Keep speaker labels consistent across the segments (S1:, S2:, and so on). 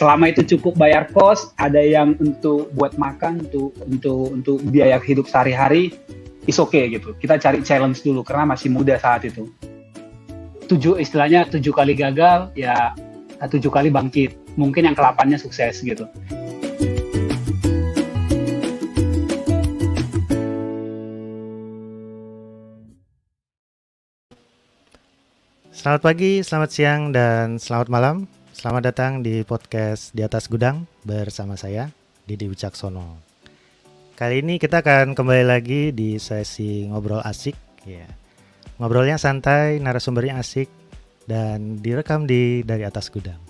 S1: selama itu cukup bayar kos, ada yang untuk buat makan, untuk untuk untuk biaya hidup sehari-hari, is okay gitu. Kita cari challenge dulu karena masih muda saat itu. Tujuh istilahnya tujuh kali gagal, ya tujuh kali bangkit. Mungkin yang kelapannya sukses gitu.
S2: Selamat pagi, selamat siang, dan selamat malam. Selamat datang di podcast Di Atas Gudang bersama saya, Didi Wicaksono. Kali ini kita akan kembali lagi di sesi ngobrol asik. Ya. Ngobrolnya santai, narasumbernya asik, dan direkam di dari atas gudang.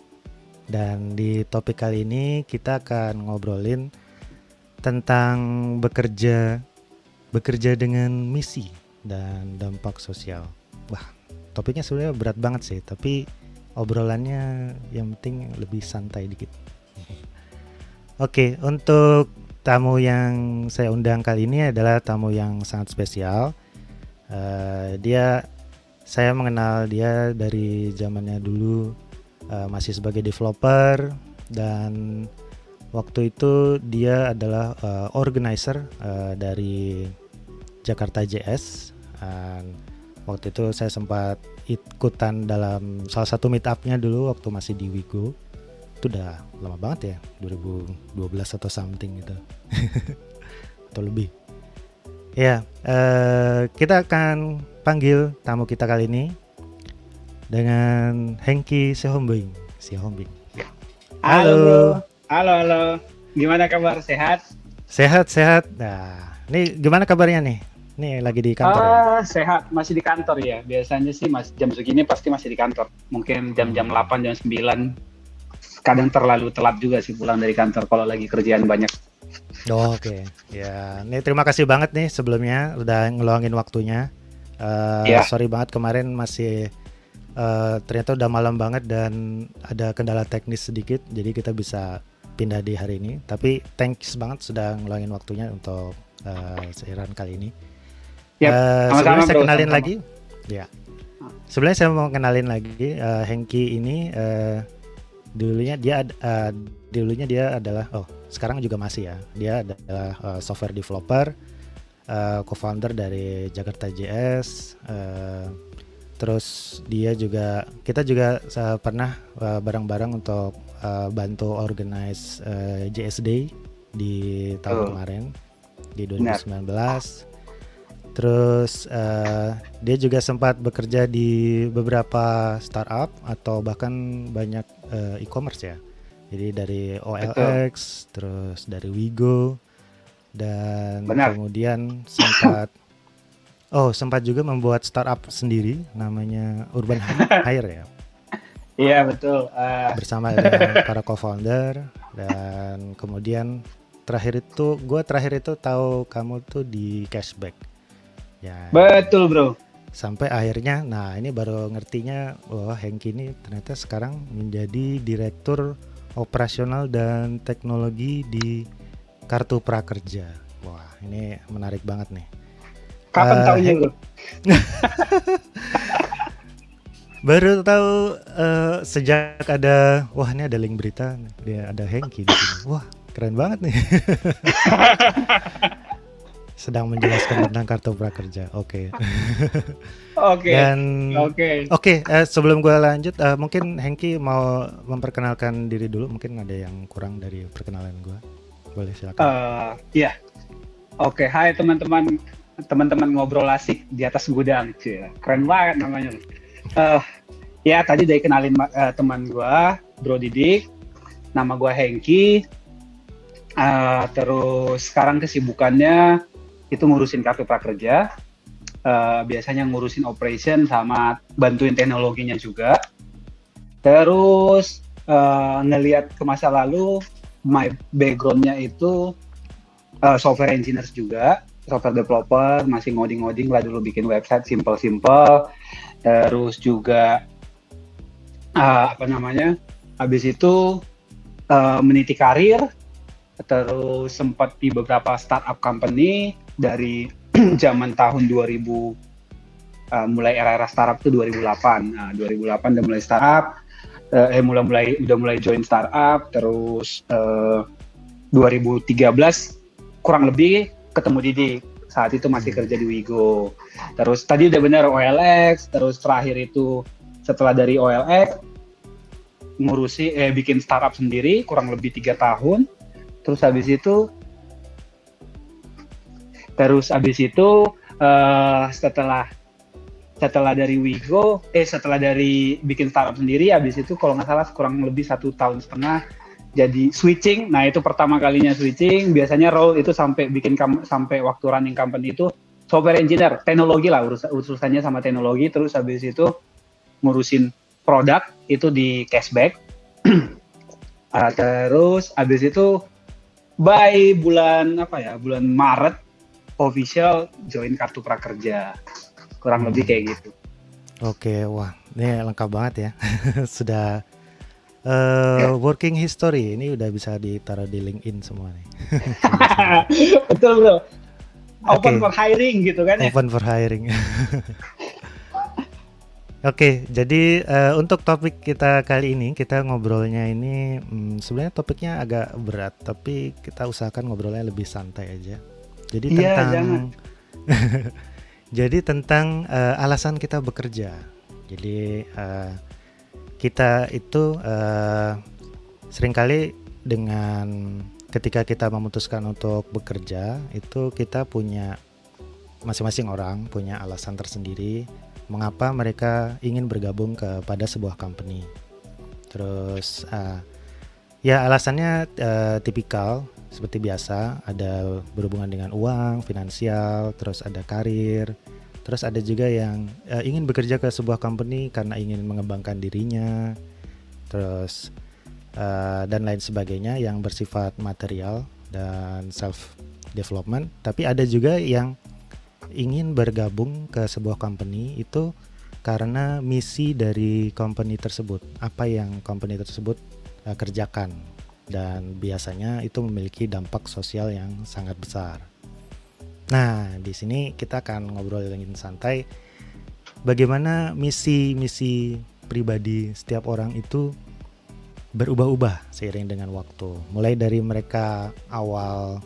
S2: Dan di topik kali ini kita akan ngobrolin tentang bekerja bekerja dengan misi dan dampak sosial. Wah, topiknya sebenarnya berat banget sih, tapi obrolannya yang penting lebih santai dikit. Oke, untuk tamu yang saya undang kali ini adalah tamu yang sangat spesial. Uh, dia, saya mengenal dia dari zamannya dulu uh, masih sebagai developer dan waktu itu dia adalah uh, organizer uh, dari Jakarta JS. Dan waktu itu saya sempat ikutan dalam salah satu meetupnya dulu waktu masih di Wigo. Itu udah lama banget ya 2012 atau something gitu. Atau lebih. Ya uh, kita akan panggil tamu kita kali ini dengan Hengki Sehombing. Sehombing.
S1: Halo halo halo. Gimana kabar? Sehat?
S2: Sehat sehat. Nah ini gimana kabarnya nih Nih lagi di kantor.
S1: Ya? Ah, ya? sehat, masih di kantor ya. Biasanya sih mas jam segini pasti masih di kantor. Mungkin jam-jam 8 hmm. jam 9 kadang terlalu telat juga sih pulang dari kantor kalau lagi kerjaan banyak.
S2: Oh, Oke, okay. ya. Nih terima kasih banget nih sebelumnya udah ngeluangin waktunya. Uh, eh, yeah. Sorry banget kemarin masih uh, ternyata udah malam banget dan ada kendala teknis sedikit, jadi kita bisa pindah di hari ini. Tapi thanks banget sudah ngeluangin waktunya untuk uh, seiran kali ini. Yep. Uh, sebelumnya saya kenalin sama lagi, ya. Sebenarnya saya mau kenalin lagi uh, Hengki ini uh, dulunya dia uh, dulunya dia adalah oh sekarang juga masih ya dia adalah uh, software developer, uh, co-founder dari Jakarta JS. Uh, terus dia juga kita juga uh, pernah uh, bareng-bareng untuk uh, bantu organize uh, JS Day di tahun oh. kemarin di 2019. Benar. Terus uh, dia juga sempat bekerja di beberapa startup atau bahkan banyak uh, e-commerce ya. Jadi dari OLX, Betul. terus dari Wigo dan Benar. kemudian sempat oh sempat juga membuat startup sendiri namanya Urban Hire ya.
S1: Iya betul. Uh...
S2: Bersama dengan para co-founder dan kemudian terakhir itu gue terakhir itu tahu kamu tuh di cashback
S1: Ya. Betul bro.
S2: Sampai akhirnya, nah ini baru ngertinya, wah Hengki ini ternyata sekarang menjadi direktur operasional dan teknologi di Kartu Prakerja. Wah ini menarik banget nih.
S1: Kapan uh, tahunya bro?
S2: baru tahu uh, sejak ada, wah ini ada link berita, dia ada Hengki di sini. Wah keren banget nih. sedang menjelaskan tentang kartu prakerja. Oke.
S1: Oke.
S2: Dan oke. Okay. Oke, okay, eh, sebelum gue lanjut, uh, mungkin Hengki mau memperkenalkan diri dulu. Mungkin ada yang kurang dari perkenalan gue. Boleh silakan.
S1: Uh, iya. Oke, okay. hai teman-teman, teman-teman ngobrol asik di atas gudang. Keren banget namanya. Uh, ya tadi udah kenalin uh, teman gue, Bro Didik. Nama gue Hengki. Uh, terus sekarang kesibukannya itu ngurusin kartu prakerja, uh, biasanya ngurusin operation sama bantuin teknologinya juga. Terus uh, ngelihat ke masa lalu, my backgroundnya itu uh, software engineer juga, software developer, masih ngoding-ngoding lah dulu bikin website simple-simple. Terus juga uh, apa namanya? Habis itu uh, meniti karir, terus sempat di beberapa startup company dari zaman tahun 2000 uh, mulai era-era startup itu 2008. Nah, 2008 udah mulai startup, uh, eh mulai mulai udah mulai join startup, terus uh, 2013 kurang lebih ketemu Didi. Saat itu masih kerja di Wigo. Terus tadi udah benar OLX, terus terakhir itu setelah dari OLX ngurusi eh bikin startup sendiri kurang lebih tiga tahun. Terus habis itu terus habis itu uh, setelah setelah dari Wigo, eh setelah dari bikin startup sendiri, habis itu kalau nggak salah kurang lebih satu tahun setengah jadi switching. Nah itu pertama kalinya switching. Biasanya role itu sampai bikin sampai waktu running company itu software engineer, teknologi lah urus urusannya sama teknologi. Terus habis itu ngurusin produk itu di cashback. uh, terus habis itu by bulan apa ya bulan Maret official join kartu prakerja kurang lebih kayak gitu.
S2: Oke, wah, ini lengkap banget ya. Sudah uh, working history ini udah bisa ditaruh di LinkedIn semua nih.
S1: Betul bro. Open okay. for hiring gitu kan
S2: ya. Open for hiring. Oke, okay, jadi uh, untuk topik kita kali ini kita ngobrolnya ini hmm, sebenarnya topiknya agak berat, tapi kita usahakan ngobrolnya lebih santai aja. Jadi iya, tentang Jadi tentang uh, alasan kita bekerja. Jadi uh, kita itu uh, sering kali dengan ketika kita memutuskan untuk bekerja itu kita punya masing-masing orang punya alasan tersendiri mengapa mereka ingin bergabung kepada sebuah company. Terus uh, ya alasannya uh, tipikal seperti biasa ada berhubungan dengan uang, finansial, terus ada karir, terus ada juga yang uh, ingin bekerja ke sebuah company karena ingin mengembangkan dirinya, terus uh, dan lain sebagainya yang bersifat material dan self development. Tapi ada juga yang ingin bergabung ke sebuah company itu karena misi dari company tersebut, apa yang company tersebut uh, kerjakan dan biasanya itu memiliki dampak sosial yang sangat besar. Nah, di sini kita akan ngobrol dengan santai bagaimana misi-misi pribadi setiap orang itu berubah-ubah seiring dengan waktu. Mulai dari mereka awal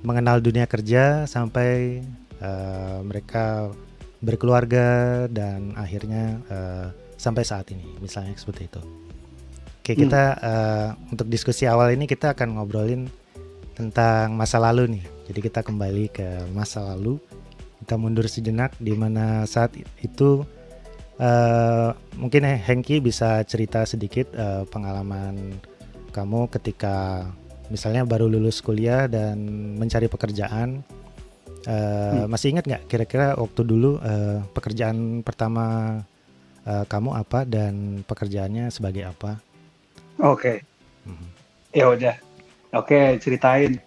S2: mengenal dunia kerja sampai uh, mereka berkeluarga dan akhirnya uh, sampai saat ini, misalnya seperti itu. Oke, hmm. kita uh, untuk diskusi awal ini kita akan ngobrolin tentang masa lalu nih. Jadi kita kembali ke masa lalu. Kita mundur sejenak di mana saat itu uh, mungkin Hengki bisa cerita sedikit uh, pengalaman kamu ketika misalnya baru lulus kuliah dan mencari pekerjaan. Uh, hmm. Masih ingat nggak kira-kira waktu dulu uh, pekerjaan pertama uh, kamu apa dan pekerjaannya sebagai apa?
S1: Oke. Hmm. Ya udah. Oke, ceritain.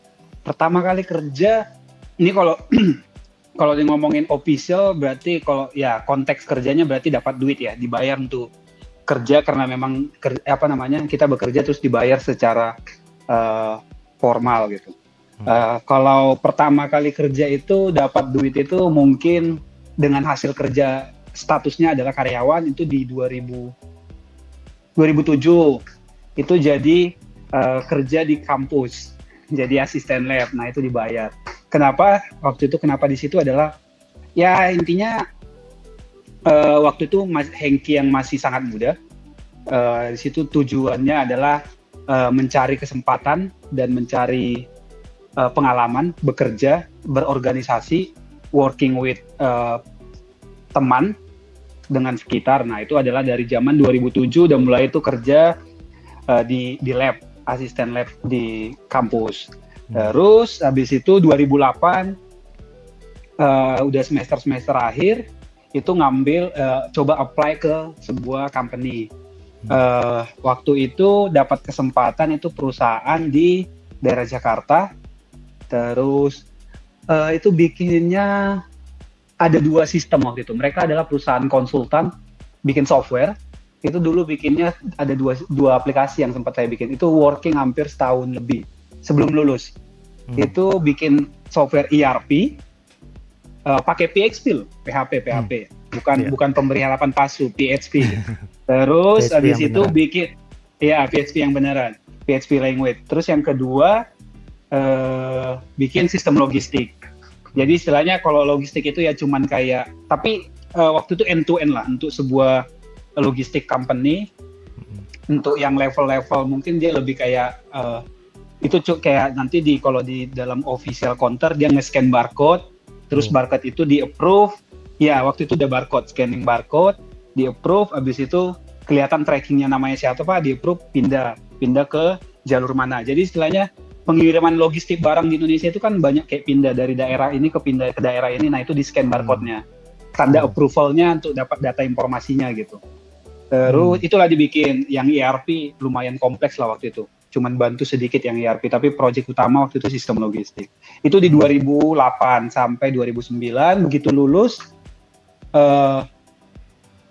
S1: Pertama kali kerja ini kalau kalau di ngomongin official berarti kalau ya konteks kerjanya berarti dapat duit ya, dibayar untuk kerja karena memang ker, apa namanya kita bekerja terus dibayar secara uh, formal gitu. Uh, kalau pertama kali kerja itu dapat duit itu mungkin dengan hasil kerja statusnya adalah karyawan itu di 2000 2007 itu jadi uh, kerja di kampus, jadi asisten lab. Nah itu dibayar. Kenapa waktu itu kenapa di situ adalah ya intinya uh, waktu itu Mas Hengki yang masih sangat muda. Uh, di situ tujuannya adalah uh, mencari kesempatan dan mencari uh, pengalaman bekerja, berorganisasi, working with uh, teman dengan sekitar. Nah, itu adalah dari zaman 2007 udah mulai itu kerja uh, di di lab asisten lab di kampus. Hmm. Terus habis itu 2008 uh, eh, udah semester semester akhir itu ngambil uh, coba apply ke sebuah company. Uh, waktu itu dapat kesempatan itu perusahaan di daerah Jakarta. Terus uh, itu bikinnya ada dua sistem waktu itu. Mereka adalah perusahaan konsultan bikin software itu dulu bikinnya ada dua dua aplikasi yang sempat saya bikin itu working hampir setahun lebih sebelum lulus hmm. itu bikin software ERP uh, pakai PHP loh PHP PHP hmm. bukan
S2: Iya.
S1: bukan pemberi harapan palsu PHP. Terus
S2: PHP
S1: habis itu
S2: beneran.
S1: bikin ya PHP yang beneran, PHP language. Terus yang kedua eh, bikin sistem logistik. Jadi istilahnya kalau logistik itu ya cuman kayak tapi eh, waktu itu end to end lah untuk sebuah logistik company.
S2: Mm-mm.
S1: untuk yang level-level mungkin dia lebih kayak eh, itu cu- kayak nanti di kalau di dalam official counter dia nge-scan barcode. Terus
S2: Hmm.
S1: barcode itu di approve ya waktu itu udah barcode scanning barcode di approve habis itu kelihatan trackingnya namanya siapa pak di approve pindah pindah ke jalur mana. Jadi istilahnya pengiriman logistik barang di Indonesia itu kan banyak kayak pindah dari daerah ini ke pindah ke daerah ini. Nah itu di scan barcode-nya tanda
S2: Hmm.
S1: approval-nya untuk dapat data informasinya gitu terus
S2: Hmm.
S1: itulah dibikin yang ERP lumayan kompleks lah waktu itu. Cuman bantu sedikit yang ERP tapi proyek utama waktu itu sistem logistik. Itu di 2008 sampai 2009 begitu lulus eh,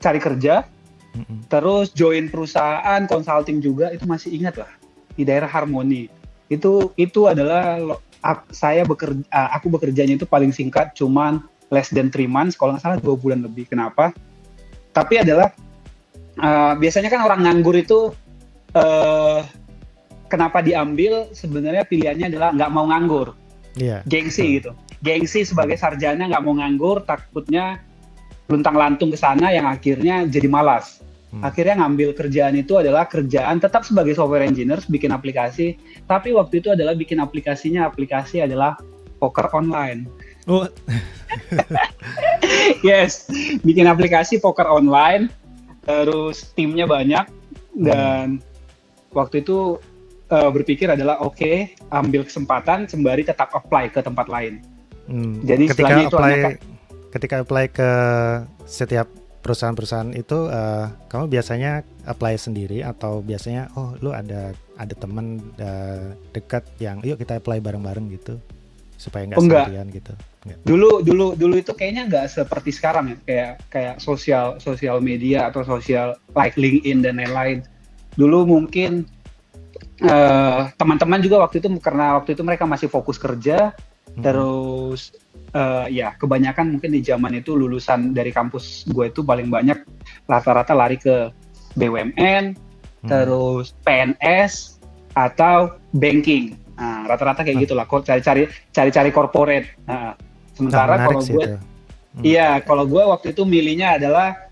S1: cari kerja
S2: Mm-mm.
S1: terus join perusahaan consulting juga itu masih ingat lah di daerah Harmoni. Itu itu adalah saya bekerja ah, aku bekerjanya itu paling singkat cuman less than three months kalau nggak salah dua bulan lebih. Kenapa? Tapi adalah eh, biasanya kan orang nganggur itu eh, kenapa diambil? Sebenarnya pilihannya adalah nggak mau nganggur.
S2: Iya.
S1: gengsi gitu. Gengsi sebagai sarjana nggak mau nganggur takutnya luntang lantung ke sana yang akhirnya jadi malas.
S2: Hmm.
S1: akhirnya ngambil kerjaan itu adalah kerjaan tetap sebagai software engineer bikin aplikasi. Tapi waktu itu adalah bikin aplikasinya aplikasi adalah poker online.
S2: Oh,
S1: yes bikin aplikasi poker online terus timnya banyak dan waktu itu eh, berpikir adalah oke ambil kesempatan sembari tetap apply ke tempat lain
S2: hmm.
S1: Jadi
S2: ketika
S1: itu
S2: apply
S1: hanya
S2: ketika apply ke setiap perusahaan-perusahaan itu eh, kamu biasanya apply sendiri atau biasanya oh lu ada ada teman eh, dekat yang yuk kita apply bareng-bareng gitu supaya nggak
S1: Oh, enggak.
S2: sendirian gitu. Enggak.
S1: dulu dulu dulu itu kayaknya nggak seperti sekarang ya kayak kayak sosial sosial media atau sosial like LinkedIn dan lain-lain dulu mungkin eh, teman-teman juga waktu itu karena waktu itu mereka masih fokus kerja
S2: Hmm.
S1: terus eh, ya kebanyakan mungkin di zaman itu lulusan dari kampus gue itu paling banyak rata-rata lari ke BUMN
S2: Hmm.
S1: terus PNS atau banking nah, rata-rata kayak
S2: Ah.
S1: gitulah kok cari-cari cari-cari corporate Nah,
S2: Nah,
S1: sementara
S2: menarik
S1: kalau gue.
S2: Hmm.
S1: Iya, kalau gue waktu itu milihnya adalah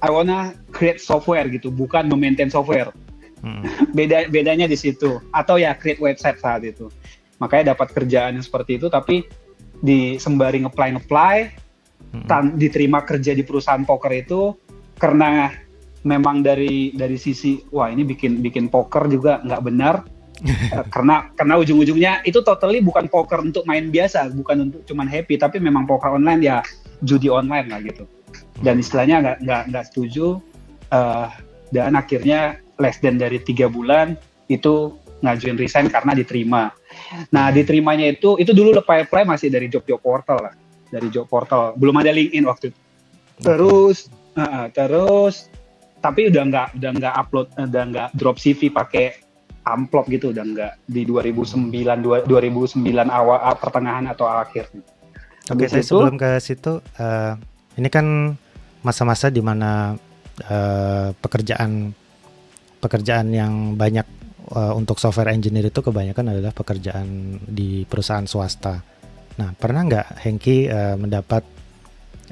S1: I wanna create software gitu, bukan memaintain software.
S2: Hmm.
S1: Beda bedanya di situ. Atau ya create website saat itu. Makanya dapat kerjaan yang seperti itu, tapi di sembari ngeplay ngeplay,
S2: Hmm.
S1: tan- diterima kerja di perusahaan poker itu karena memang dari dari sisi wah ini bikin bikin poker juga nggak benar karena karena ujung-ujungnya itu totally bukan poker untuk main biasa bukan untuk cuman happy tapi memang poker online ya judi online lah gitu. Dan istilahnya nggak nggak nggak setuju eh, dan akhirnya less than dari tiga bulan itu ngajuin resign karena diterima. Nah diterimanya itu itu dulu apply apply masih dari job job portal lah dari job portal. Belum ada LinkedIn waktu itu. Terus uh, terus tapi udah nggak udah nggak upload udah nggak drop CV pakai amplop gitu udah nggak di 2009 dua- 2009 awal ah, pertengahan atau akhir
S2: Oke,
S1: Habis
S2: saya
S1: itu-
S2: sebelum ke situ, eh, ini kan masa-masa di mana eh, pekerjaan pekerjaan yang banyak eh, untuk software engineer itu kebanyakan adalah pekerjaan di perusahaan swasta. Nah, pernah nggak Hengki eh, mendapat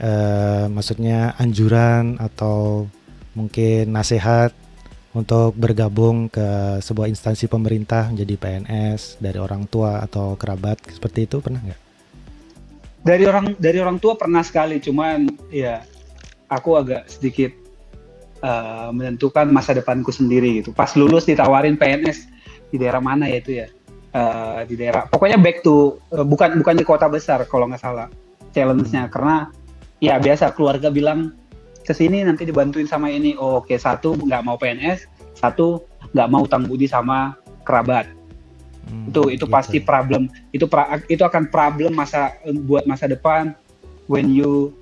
S2: eh, maksudnya anjuran atau mungkin nasihat untuk bergabung ke sebuah instansi pemerintah menjadi PNS dari orang tua atau kerabat seperti itu pernah nggak?
S1: dari orang dari orang tua pernah sekali cuman ya aku agak sedikit uh, menentukan masa depanku sendiri gitu. Pas lulus ditawarin PNS di daerah mana ya itu ya? Uh, di daerah pokoknya back to uh, bukan bukan di kota besar kalau nggak salah challenge-nya. Karena ya biasa keluarga bilang ke sini nanti dibantuin sama ini oh, oke satu nggak mau PNS satu nggak mau utang budi sama kerabat
S2: Hmm,
S1: itu itu
S2: gitu.
S1: pasti problem itu pra- itu akan problem masa buat masa depan when you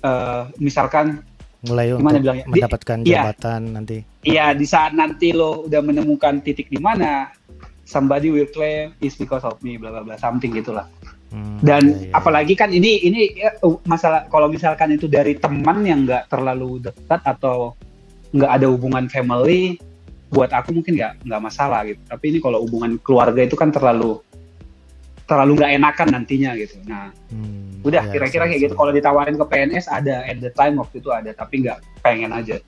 S1: uh, misalkan
S2: mulai
S1: gimana
S2: untuk
S1: bilangnya? Di-
S2: mendapatkan
S1: iya.
S2: jabatan nanti.
S1: ya di saat nanti lo udah menemukan titik di mana somebody will claim is because of me bla bla bla something gitulah Hmm, Dan iya, iya. apalagi kan ini ini ya, masalah kalau misalkan itu dari teman yang nggak terlalu dekat atau nggak ada hubungan family, buat aku mungkin nggak nggak masalah gitu. Tapi ini kalau hubungan keluarga itu kan terlalu terlalu nggak enakan nantinya gitu. Nah, hmm, udah iya, kira-kira kayak gitu. Kalau ditawarin ke PNS ada at the time waktu itu ada, tapi nggak pengen aja.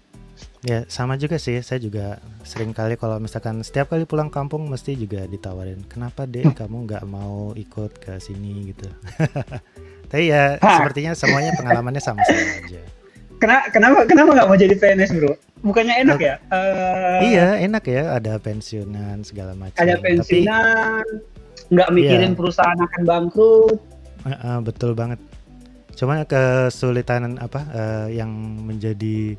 S2: Ya sama juga sih, saya juga sering kali kalau misalkan setiap kali pulang kampung mesti juga ditawarin, kenapa deh kamu nggak mau ikut ke sini gitu. Tapi ya ha. sepertinya semuanya pengalamannya sama-sama aja.
S1: Kenapa kenapa kenapa nggak mau jadi PNS bro? Bukannya enak ya?
S2: Uh, iya enak ya, ada pensiunan segala macam.
S1: Ada pensiunan, nggak mikirin iya. perusahaan akan bangkrut.
S2: Uh, uh, betul banget. Cuma kesulitan apa uh, yang menjadi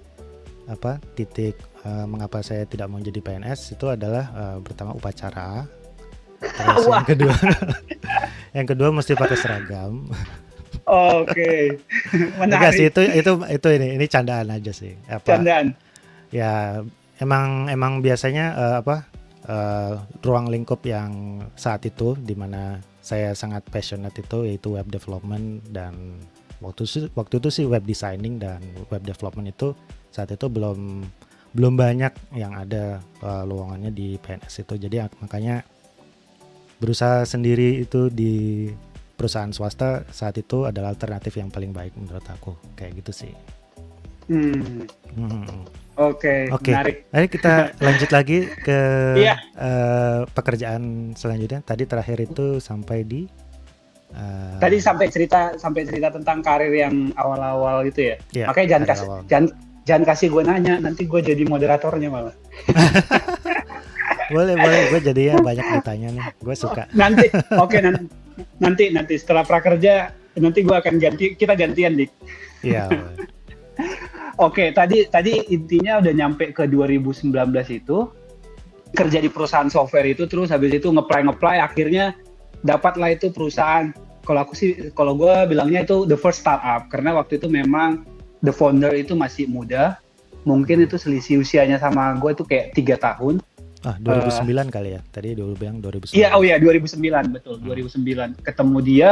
S2: apa titik uh, mengapa saya tidak mau jadi PNS itu adalah uh, pertama upacara. Terus yang kedua yang kedua mesti pakai seragam.
S1: Oke. Okay.
S2: Enggak sih itu itu itu ini ini candaan aja sih.
S1: Apa candaan.
S2: ya emang emang biasanya uh, apa uh, ruang lingkup yang saat itu di mana saya sangat passionate itu yaitu web development dan waktu waktu itu sih web designing dan web development itu saat itu belum belum banyak yang ada uh, lowongannya di PNS itu jadi makanya berusaha sendiri itu di perusahaan swasta saat itu adalah alternatif yang paling baik menurut aku kayak gitu sih.
S1: Hmm. hmm. Oke, okay, okay. menarik.
S2: Ayo kita lanjut lagi ke yeah. Iya. uh, pekerjaan selanjutnya. Tadi terakhir itu sampai di
S1: uh, Tadi sampai cerita sampai cerita tentang karir yang awal-awal itu ya. Yeah, Makanya jangan kasih jangan jangan kasih gue nanya nanti gue jadi moderatornya malah.
S2: Boleh boleh. Gue jadi ya banyak ditanya nih. Gue suka.
S1: nanti oke okay, nanti nanti nanti setelah prakerja nanti gue akan ganti kita gantian dik.
S2: Iya
S1: oke okay, tadi tadi intinya udah nyampe ke 2019 itu kerja di perusahaan software itu terus habis itu ngeplay ngeplay akhirnya dapatlah itu perusahaan. Kalau aku sih kalau gue bilangnya itu the first startup karena waktu itu memang the founder itu masih muda. Mungkin itu selisih usianya sama gue itu kayak tiga tahun.
S2: Ah 2009 uh, eh, kali ya. Tadi dulu bilang 2009
S1: iya oh iya 2009 betul hmm. 2009 ketemu dia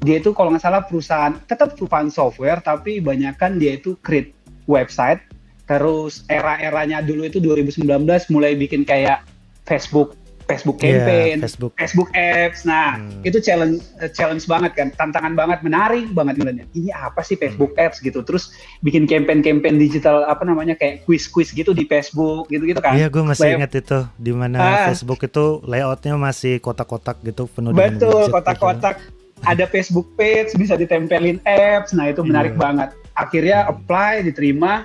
S1: dia itu kalau nggak salah perusahaan tetap perusahaan software tapi kan dia itu create website. Terus era-eranya dulu itu 2019 mulai bikin kayak Facebook Facebook iya, campaign, yeah, Facebook. Facebook apps. Nah, hmm. itu challenge uh, challenge banget kan, tantangan banget, menarik banget ngeliatnya. Ini apa sih Facebook hmm. apps gitu. Terus bikin campaign-campaign digital apa namanya kayak quiz-quiz gitu di Facebook gitu-gitu kan.
S2: Iya, gue masih Lay ingat itu di mana ah, Facebook itu layoutnya masih kotak-kotak gitu penuh
S1: Betul, kotak-kotak. Ada Facebook page bisa ditempelin apps. Nah, itu menarik yeah. banget. Akhirnya apply, diterima.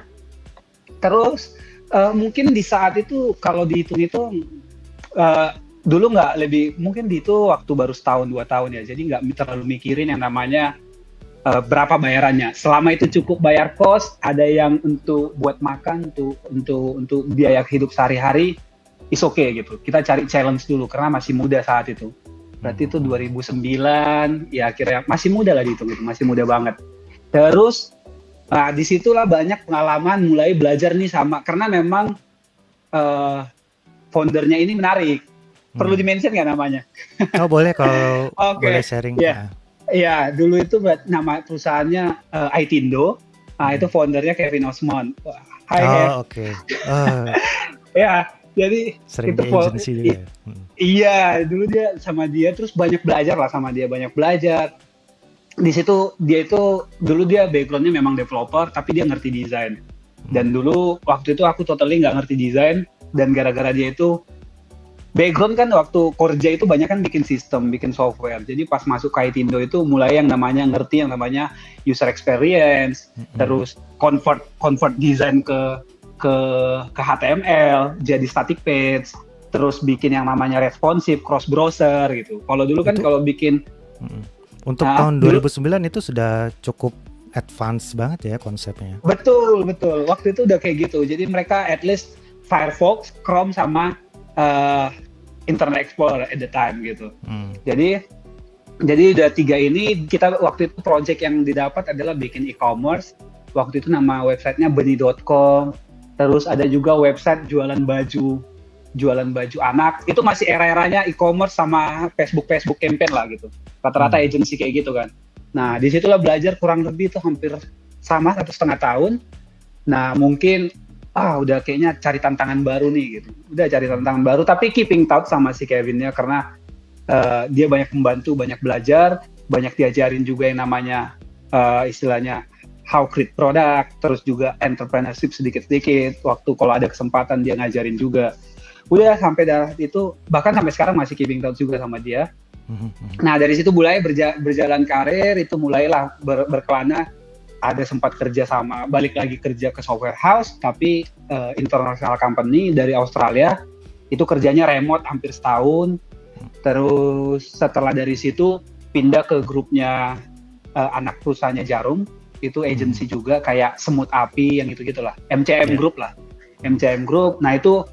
S1: Terus uh, mungkin di saat itu kalau dihitung itu uh, dulu nggak lebih mungkin di itu waktu baru setahun dua tahun ya. Jadi nggak terlalu mikirin yang namanya uh, berapa bayarannya. Selama itu cukup bayar kos ada yang untuk buat makan untuk untuk untuk biaya hidup sehari-hari is okay gitu. Kita cari challenge dulu karena masih muda saat itu. Berarti itu 2009 ya akhirnya masih muda lah dihitung itu masih muda banget. Terus nah di situlah banyak pengalaman mulai belajar nih sama karena memang uh, foundernya ini menarik. Perlu hmm. dimention nggak namanya?
S2: Oh boleh kalau okay. boleh sharing.
S1: Ya, ya dulu itu nama perusahaannya uh, Aitindo. Nah itu foundernya Kevin Osmond.
S2: Hai oh oke. Okay. Oh.
S1: ya jadi
S2: sering itu di agency juga. Ya?
S1: Hmm. Iya dulu dia sama dia terus banyak belajar lah sama dia banyak belajar. Di situ dia itu dulu dia backgroundnya memang developer tapi dia ngerti desain. Dan hmm. dulu waktu itu aku totally nggak ngerti desain dan gara-gara dia itu background kan waktu kerja itu banyak kan bikin sistem, bikin software. Jadi pas masuk ke Itindo itu mulai yang namanya ngerti yang namanya user experience, mm-hmm. terus convert convert design ke ke ke HTML, jadi static page, terus bikin yang namanya responsive cross browser gitu. Kalau dulu kan kalau bikin
S2: untuk nah, tahun 2009 dulu, itu sudah cukup advance banget ya konsepnya.
S1: Betul, betul. Waktu itu udah kayak gitu. Jadi mereka at least Firefox, Chrome sama uh, Internet Explorer at the time gitu. Hmm. Jadi jadi udah tiga ini kita waktu itu project yang didapat adalah bikin e-commerce. Waktu itu nama websitenya beni.com. Terus ada juga website jualan baju jualan baju anak itu masih era-eranya e-commerce sama Facebook Facebook campaign lah gitu rata-rata hmm. agency kayak gitu kan nah di situlah belajar kurang lebih itu hampir sama satu setengah tahun nah mungkin ah udah kayaknya cari tantangan baru nih gitu. Udah cari tantangan baru tapi keeping touch sama si Kevinnya karena uh, dia banyak membantu banyak belajar banyak diajarin juga yang namanya uh, istilahnya how create product terus juga entrepreneurship sedikit-sedikit. Waktu kalau ada kesempatan dia ngajarin juga. Udah sampai darah itu bahkan sampai sekarang masih keeping touch juga sama dia. Mm-hmm. nah dari situ mulai berja berjalan karir itu mulailah ber berkelana ada sempat kerja sama balik lagi kerja ke software house tapi uh, international company dari Australia itu kerjanya remote hampir setahun terus setelah dari situ pindah ke grupnya uh, anak perusahaannya Jarum itu agency hmm. juga kayak Semut Api yang gitu gitulah MCM yeah. Group lah MCM Group nah itu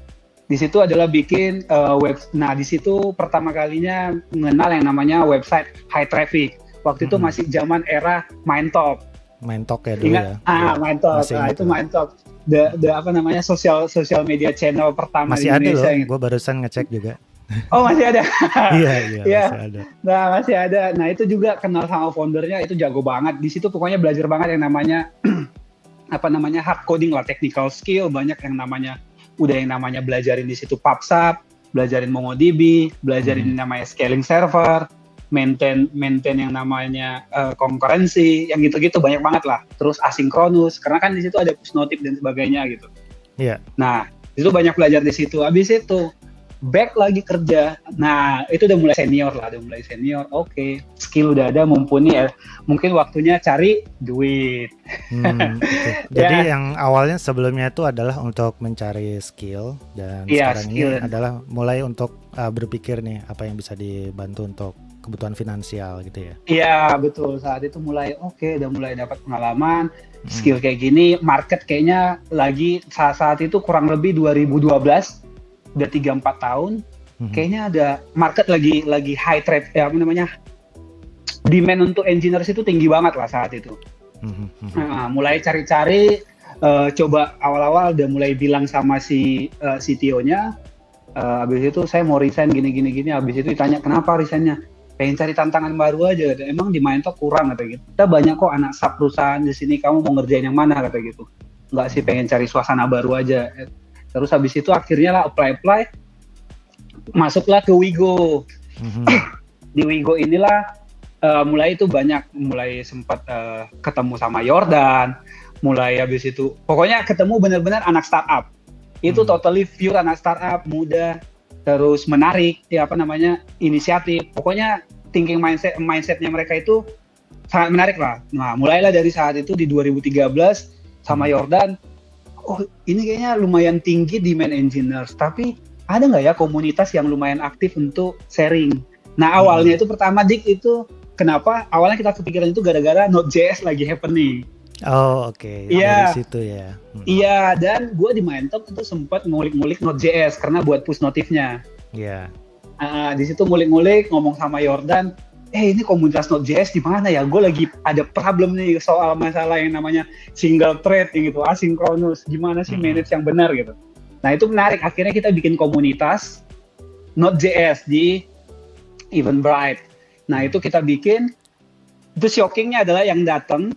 S1: di situ adalah bikin uh, web nah di situ pertama kalinya mengenal yang namanya website high traffic waktu hmm. itu masih zaman era main top
S2: main talk ya dulu Ingat, ya.
S1: Ah,
S2: ya.
S1: main talk. Nah, itu main talk. The, the apa namanya sosial sosial media channel pertama
S2: masih di Indonesia. Masih ada loh. Gue barusan ngecek juga.
S1: Oh masih ada.
S2: iya iya ya. masih ada.
S1: Nah masih ada. Nah itu juga kenal sama foundernya itu jago banget. Di situ pokoknya belajar banget yang namanya apa namanya hard coding lah, technical skill banyak yang namanya udah yang namanya belajarin di situ PubSub, belajarin MongoDB, belajarin hmm. namanya scaling server, maintain maintain yang namanya uh, konkurensi yang gitu-gitu banyak banget lah terus asinkronus karena kan di situ ada push notif dan sebagainya gitu
S2: iya yeah.
S1: nah itu banyak belajar di situ habis itu back lagi kerja. Nah, itu udah mulai senior lah, udah mulai senior. Oke, okay. skill udah ada, mumpuni ya. Mungkin waktunya cari duit.
S2: Hmm, okay. Jadi ya. yang awalnya sebelumnya itu adalah untuk mencari skill dan ya, sekarang skill. ini adalah mulai untuk uh, berpikir nih apa yang bisa dibantu untuk kebutuhan finansial gitu ya.
S1: Iya, betul. Saat itu mulai oke, okay, udah mulai dapat pengalaman, hmm. skill kayak gini, market kayaknya lagi saat saat itu kurang lebih 2012 udah tiga empat tahun hmm. kayaknya ada market lagi lagi high trade ya apa namanya demand untuk engineers itu tinggi banget lah saat itu hmm. nah, mulai cari-cari uh, coba awal-awal udah mulai bilang sama si uh, eh, CTO-nya uh, habis itu saya mau resign gini gini gini habis itu ditanya kenapa resignnya pengen cari tantangan baru aja emang di Mindtalk kurang kata gitu. Kita banyak kok anak sub perusahaan di sini kamu mau ngerjain yang mana? kata gitu. Nggak sih pengen cari suasana baru aja. Terus habis itu akhirnya lah apply apply masuklah ke Wigo. Mm-hmm. di Wigo inilah uh, mulai itu banyak mulai sempat uh, ketemu sama Yordan mulai habis itu pokoknya ketemu benar-benar anak startup. Itu mm-hmm. totally pure anak startup muda terus menarik ya apa namanya inisiatif. Pokoknya thinking mindset mindsetnya mereka itu sangat menarik lah nah mulailah dari saat itu di 2013 sama Yordan oh ini kayaknya lumayan tinggi di main engineers, tapi ada nggak ya komunitas yang lumayan aktif untuk sharing? Nah awalnya hmm. itu pertama dik itu kenapa awalnya kita kepikiran itu gara-gara Node.js lagi happening.
S2: Oh oke. Okay. Iya. Dari situ ya.
S1: Hmm. Iya dan gue di Mindtalk itu sempat ngulik-ngulik Node.js karena buat push notifnya.
S2: Iya. Yeah.
S1: Uh, di situ ngulik-ngulik ngomong sama Yordan, eh ini komunitas Node.js di mana ya? Gue lagi ada problem nih soal masalah yang namanya single thread yang gitu, asinkronus. Gimana sih hmm. manage yang benar gitu. Nah itu menarik. Akhirnya kita bikin komunitas Node.js di Eventbrite. Nah itu kita bikin. Itu shockingnya adalah yang datang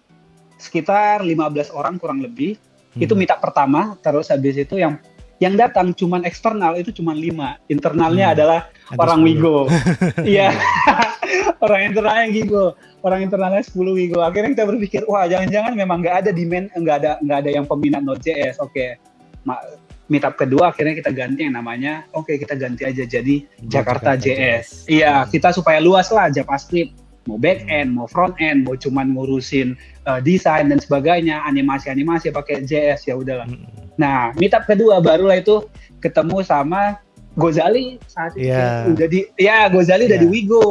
S1: sekitar 15 orang kurang lebih. Hmm. Itu meetup pertama. Terus habis itu yang yang datang cuman eksternal itu cuma lima internalnya hmm. adalah Ada orang 10. Wigo iya orang internalnya Wigo orang internalnya 10 Wigo akhirnya kita berpikir wah jangan-jangan memang nggak ada demand nggak ada nggak ada yang peminat Node.js oke okay. meetup kedua akhirnya kita ganti yang namanya oke okay, kita ganti aja jadi Jakarta, Jakarta JS. JS iya hmm. kita supaya luas lah JavaScript mau back end, mau front end, mau cuman ngurusin uh, desain dan sebagainya, animasi-animasi pakai JS ya udahlah. Hmm. Nah, meetup kedua barulah itu ketemu sama Gozali saat itu yeah. udah di ya Gozali yeah. udah di iya. Wigo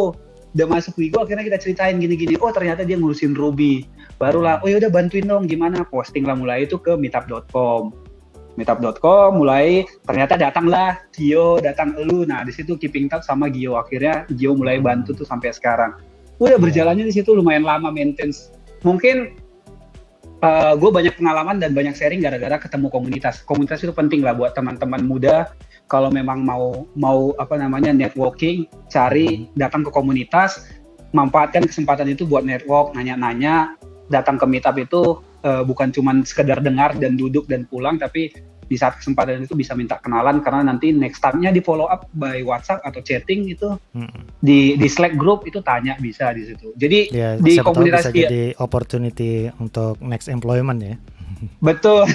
S1: udah masuk Wigo akhirnya kita ceritain gini-gini oh ternyata dia ngurusin Ruby barulah oh ya udah bantuin dong gimana posting lah mulai itu ke meetup.com meetup.com mulai ternyata datanglah Gio datang elu nah di situ keeping touch sama Gio akhirnya Gio mulai bantu tuh sampai sekarang udah iya. berjalannya di situ lumayan lama maintenance mungkin uh, eh, gue banyak pengalaman dan banyak sharing gara-gara ketemu komunitas. Komunitas itu penting lah buat teman-teman muda kalau memang mau mau apa namanya networking, cari hmm. datang ke komunitas, manfaatkan kesempatan itu buat network, nanya-nanya, datang ke meetup itu uh, bukan cuma sekedar dengar dan duduk dan pulang, tapi di saat kesempatan itu bisa minta kenalan karena nanti next time-nya di follow up by WhatsApp atau chatting itu hmm. di di Slack group itu tanya bisa di situ. Jadi
S2: ya, di komunitas bisa jadi opportunity untuk next employment ya.
S1: Betul.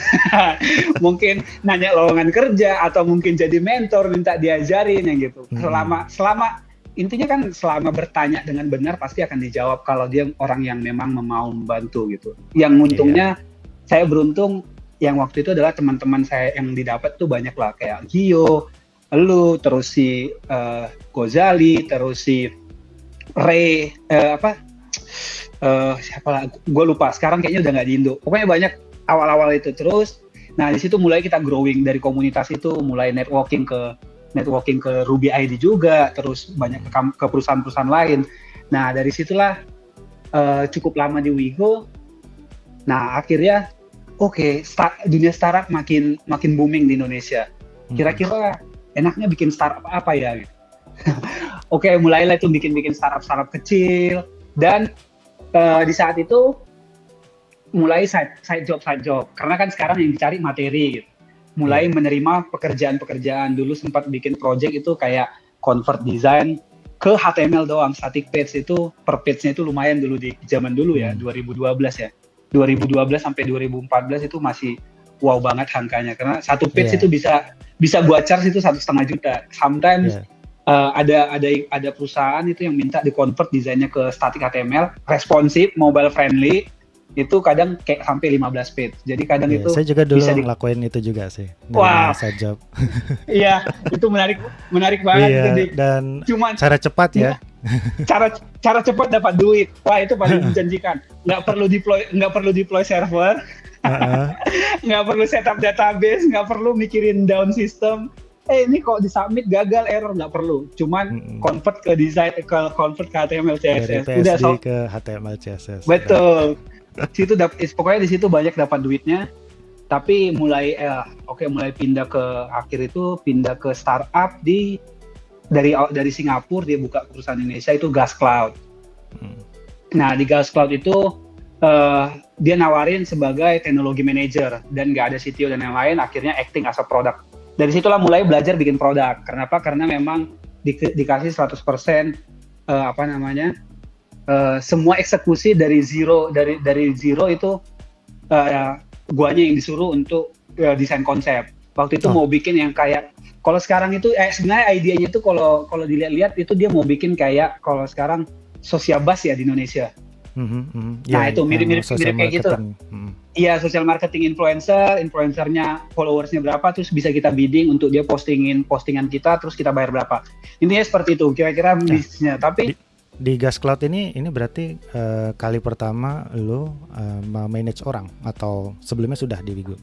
S1: mungkin nanya lowongan kerja atau mungkin jadi mentor minta diajarin yang gitu. Hmm. Selama selama intinya kan selama bertanya dengan benar pasti akan dijawab kalau dia orang yang memang mau membantu gitu. Yang untungnya yeah. saya beruntung yang waktu itu adalah teman-teman saya yang didapat tuh banyak lah kayak Gio, lu, terus si uh, Gozali, terus si Ray, uh, apa? Uh, siapa lah? Gue lupa. Sekarang kayaknya udah nggak di Indo. Pokoknya banyak awal-awal itu terus. Nah di situ mulai kita growing dari komunitas itu, mulai networking ke networking ke Ruby ID juga, terus banyak ke, ke perusahaan-perusahaan lain. Nah dari situlah uh, cukup lama di Wigo. Nah akhirnya oke okay, dunia startup makin makin booming di Indonesia. Hmm. Kira-kira enaknya bikin startup apa ya? oke, okay, mulailah itu bikin-bikin startup-startup kecil dan uh, di saat itu mulai side, side job side job karena kan sekarang yang dicari materi gitu. Mulai hmm. menerima pekerjaan-pekerjaan dulu sempat bikin project itu kayak convert design ke HTML doang static page itu per page-nya itu lumayan dulu di zaman dulu ya hmm. 2012 ya 2012 sampai 2014 itu masih wow banget angkanya karena satu page yeah. itu bisa bisa buat charge itu satu setengah juta. Sometimes yeah. uh, ada ada ada perusahaan itu yang minta di convert desainnya ke static HTML, responsif, mobile friendly, itu kadang kayak sampai 15 page. Jadi kadang yeah, itu
S2: saya juga dulu bisa di... ngelakuin itu juga sih.
S1: Wah, wow. job. Iya, itu menarik menarik banget
S2: yeah, itu, dan Cuman, cara cepat ya. Iya
S1: cara cara cepat dapat duit wah itu paling menjanjikan nggak perlu deploy nggak perlu deploy server nggak perlu setup database nggak perlu mikirin down system eh ini kok disubmit gagal error nggak perlu cuman mm -hmm. convert ke design ke convert ke HTML CSS
S2: Dari udah so ke HTML CSS
S1: betul situ dapat pokoknya di situ banyak dapat duitnya tapi mulai eh, oke okay, mulai pindah ke akhir itu pindah ke startup di dari dari Singapura dia buka perusahaan Indonesia itu Gas Cloud. Hmm. Nah di Gas Cloud itu uh, dia nawarin sebagai teknologi manager dan nggak ada CTO dan yang lain akhirnya acting as a product. Dari situlah mulai belajar bikin produk. Kenapa? Karena memang di, dikasih 100% uh, eh, apa namanya uh, semua eksekusi dari zero dari dari zero itu uh, guanya yang disuruh untuk uh, desain konsep. Waktu itu oh. mau bikin yang kayak kalau sekarang itu eh, sebenarnya idenya itu kalau kalau dilihat-lihat itu dia mau bikin kayak kalau sekarang sosial bus ya di Indonesia. Mm-hmm, mm-hmm. Nah ya, itu mirip-mirip mirip kayak gitu. Mm-hmm. Iya mm. sosial marketing influencer, influencernya followersnya berapa, terus bisa kita bidding untuk dia postingin postingan kita, terus kita bayar berapa. Intinya seperti itu kira-kira nah, bisnisnya. Tapi
S2: di, di Gas Cloud ini ini berarti uh, kali pertama lo uh, manage orang atau sebelumnya sudah di Wigo?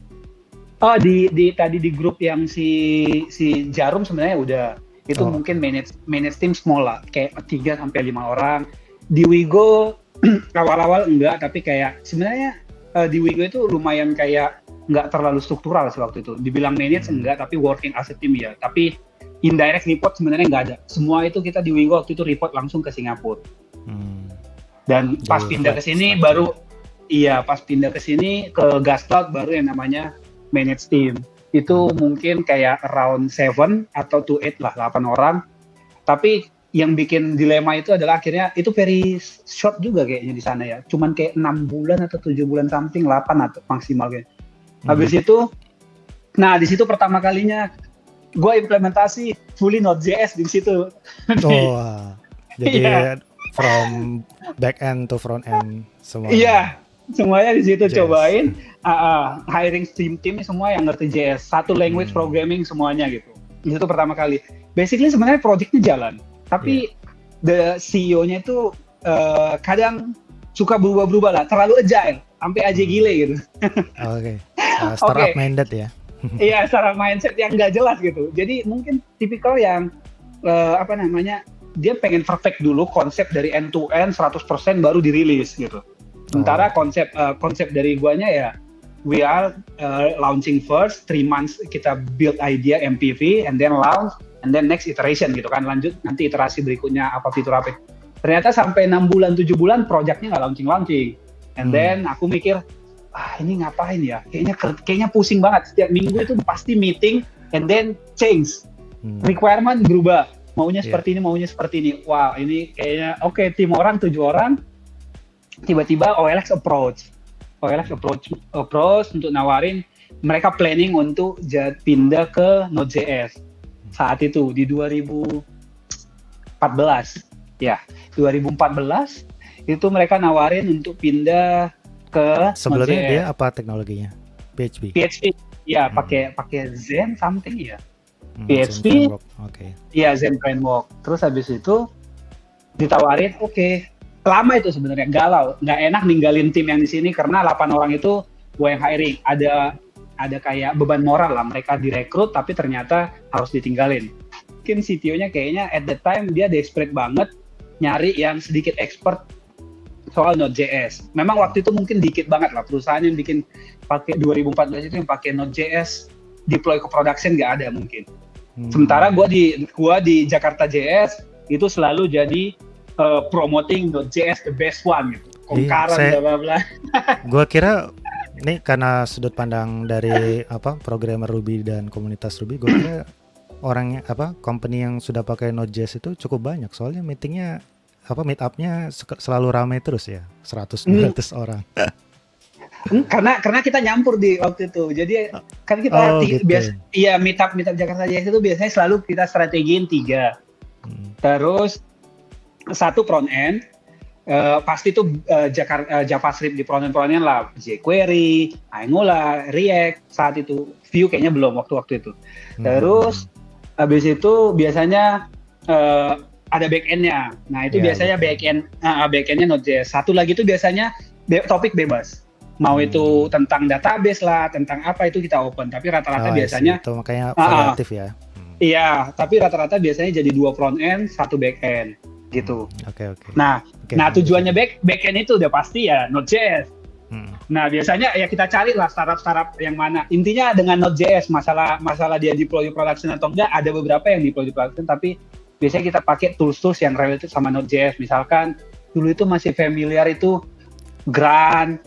S1: Oh di di tadi di grup yang si si Jarum sebenarnya udah itu oh. mungkin manage manage tim small lah kayak 3 sampai lima orang. Di Wigo awal-awal enggak tapi kayak sebenarnya uh, di Wigo itu lumayan kayak nggak terlalu struktural sih waktu itu. Dibilang manage hmm. enggak tapi working as a team ya. Tapi indirect report sebenarnya nggak ada. Semua itu kita di Wigo waktu itu report langsung ke Singapura. Hmm. Dan pas pindah ke sini baru iya pas pindah ke sini ke Gastalk baru yang namanya manage team itu mungkin kayak around seven atau to eight lah 8 orang tapi yang bikin dilema itu adalah akhirnya itu very short juga kayaknya di sana ya cuman kayak enam bulan atau tujuh bulan something 8 atau maksimal kayak habis hmm. itu nah di situ pertama kalinya gue implementasi fully Node.js di situ
S2: oh jadi yeah. from back end to front end semua
S1: iya semuanya di situ cobain uh, uh, hiring tim tim semua yang ngerti JS satu language hmm. programming semuanya gitu itu pertama kali basically sebenarnya projectnya jalan tapi yeah. the CEO-nya itu uh, kadang suka berubah-berubah lah terlalu agile sampai aja hmm. gile gitu
S2: oke okay. uh, startup okay. minded ya
S1: iya startup mindset yang nggak jelas gitu. Jadi mungkin tipikal yang uh, apa namanya dia pengen perfect dulu konsep dari end to end 100% baru dirilis gitu. Sementara oh. konsep uh, konsep dari guanya ya we are uh, launching first three months kita build idea MPV and then launch and then next iteration gitu kan. Lanjut nanti iterasi berikutnya apa fitur apa. Ternyata sampai enam bulan tujuh bulan projectnya nggak launching launching and hmm. then aku mikir ah ini ngapain ya? Kayaknya kayaknya pusing banget. Setiap minggu itu pasti meeting and then change. Hmm. requirement berubah. Maunya yeah. seperti ini maunya seperti ini. Wow ini kayaknya oke okay, tim orang tujuh orang tiba-tiba OLX approach. OLX approach approach untuk nawarin mereka planning untuk pindah ke Node.js saat itu di 2014 ya 2014 itu mereka nawarin untuk pindah ke
S2: sebelumnya Node.js. dia apa teknologinya? PHP
S1: PHP ya hmm. pakai pakai Zen something ya hmm, PHP oke. Okay. ya Zen framework terus habis itu ditawarin oke. Okay, lama itu sebenarnya galau. Nggak enak ninggalin tim yang di sini karena 8 orang itu gue yang hiring. Ada ada kayak beban moral lah mereka direkrut tapi ternyata harus ditinggalin. Mungkin CTO-nya kayaknya at the time dia desperate banget nyari yang sedikit expert soal Node.js. Memang waktu itu mungkin dikit banget lah perusahaan yang bikin pakai 2014 itu yang pakai Node.js deploy ke production nggak ada mungkin. Hmm. Sementara gua di gua di Jakarta JS itu selalu jadi uh, promoting .js the best one gitu. Kongkaran iya, bla bla
S2: Gua kira ini karena sudut pandang dari apa programmer Ruby dan komunitas Ruby, gue kira orang apa company yang sudah pakai Node.js itu cukup banyak. Soalnya meetingnya apa meet upnya selalu ramai terus ya, 100 200 hmm. orang.
S1: Hmm, karena karena kita nyampur di waktu itu. Jadi kan kita oh, gitu. biasa iya meet up meet up Jakarta JS itu biasanya selalu kita strategiin tiga. Hmm. Terus satu front end uh, pasti itu uh, Jakarta uh, JavaScript di front end front end lah jQuery, Angular, React saat itu Vue kayaknya belum waktu-waktu itu. Hmm. Terus habis itu biasanya uh, ada backendnya. Nah itu yeah, biasanya yeah. backend uh, backendnya Node.js. Satu lagi itu biasanya be topik bebas. Mau hmm. itu tentang database lah, tentang apa itu kita open. Tapi rata-rata oh, biasanya
S2: itu makanya variatif uh, ya.
S1: Hmm. Iya, tapi rata-rata biasanya jadi dua front end, satu back end gitu.
S2: Hmm, oke okay, oke. Okay.
S1: Nah, okay, nah tujuannya back backend itu udah pasti ya Node.js. Hmm. Nah biasanya ya kita cari lah startup-startup yang mana. Intinya dengan Node.js masalah masalah dia deploy production atau enggak ada beberapa yang deploy production tapi biasanya kita pakai tools-tools yang related sama Node.js. Misalkan dulu itu masih familiar itu Grand,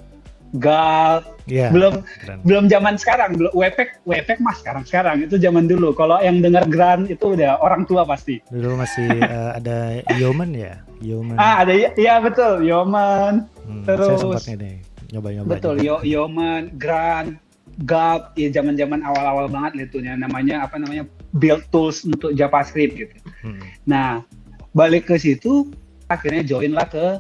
S1: Gal, yeah, belum keren. belum zaman sekarang, belum Webpack, Webpack mas sekarang sekarang itu zaman dulu. Kalau yang dengar Grand itu udah orang tua pasti.
S2: Dulu masih uh, ada Yeoman ya, Yeoman.
S1: Ah ada ya betul Yeoman.
S2: Hmm, Terus saya ini nyoba-nyoba.
S1: Betul Yo Yeoman, Grand, Gulp, ya zaman-zaman awal-awal banget itu namanya apa namanya build tools untuk JavaScript gitu. Hmm. Nah balik ke situ akhirnya join lah ke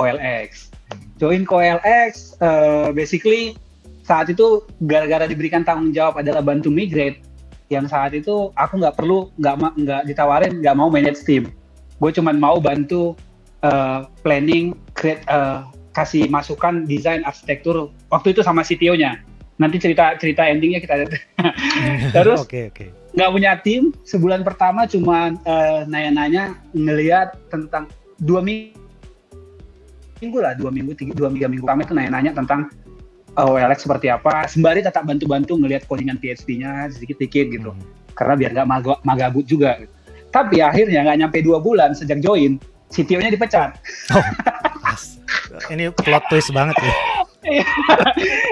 S1: OLX join KOLX uh, basically saat itu gara-gara diberikan tanggung jawab adalah bantu migrate yang saat itu aku nggak perlu nggak nggak ditawarin nggak mau manage team gue cuma mau bantu uh, planning create uh, kasih masukan desain arsitektur waktu itu sama CTO-nya nanti cerita cerita endingnya kita terus okay, okay. nggak punya tim sebulan pertama cuma uh, nanya-nanya ngelihat tentang dua minggu minggu lah dua minggu tiga dua minggu minggu kami itu nanya-nanya tentang uh, oh, OLX seperti apa sembari tetap bantu-bantu ngelihat codingan PHP-nya sedikit-sedikit gitu hmm. karena biar nggak mag magabut juga gitu. tapi akhirnya nggak nyampe dua bulan sejak join CTO-nya dipecat oh,
S2: ini plot twist banget ya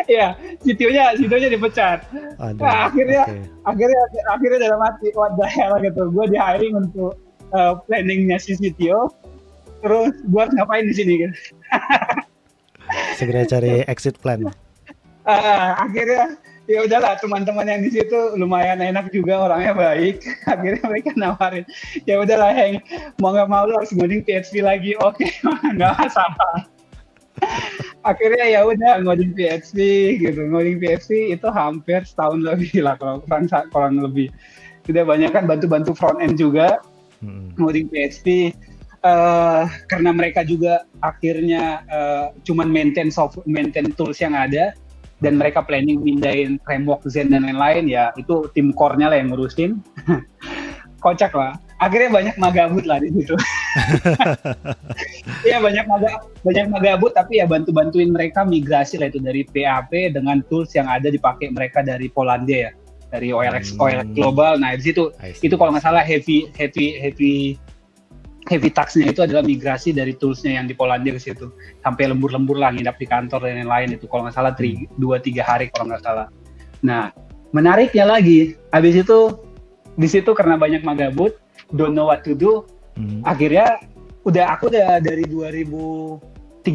S1: Iya, CTO-nya CTO-nya dipecat. Aduh, nah, akhirnya okay. akhirnya akhirnya dalam hati what the hell gitu. Gue di hiring untuk uh, planningnya si CTO terus buat ngapain di sini kan
S2: segera cari exit plan.
S1: Uh, akhirnya ya udahlah teman-teman yang di situ lumayan enak juga orangnya baik. Akhirnya mereka nawarin ya udahlah yang mau nggak mau lo harus ngoding PHP lagi. Oke okay, nggak masalah akhirnya ya udah ngoding PHP gitu ngoding PHP itu hampir setahun lebih lah kalau kurang kurang lebih tidak banyak kan bantu-bantu front end juga hmm. ngoding PHP uh, karena mereka juga akhirnya uh, cuman maintain software, maintain tools yang ada dan mereka planning mindahin framework Zen dan lain-lain ya itu tim core-nya lah yang ngurusin. Kocak lah. Akhirnya banyak magabut lah di situ. Iya banyak maga banyak magabut tapi ya bantu bantuin mereka migrasi lah itu dari PHP dengan tools yang ada dipakai mereka dari Polandia ya dari OLX hmm. OLX Global. Nah di situ itu kalau nggak salah heavy heavy heavy heavy taxnya itu adalah migrasi dari toolsnya yang di Polandia ke situ sampai lembur-lembur lah nginap di kantor dan lain-lain itu kalau nggak salah hmm. dua tiga hari kalau nggak salah. Nah menariknya lagi habis itu di situ karena banyak magabut don't know what to do hmm. akhirnya udah aku udah dari 2013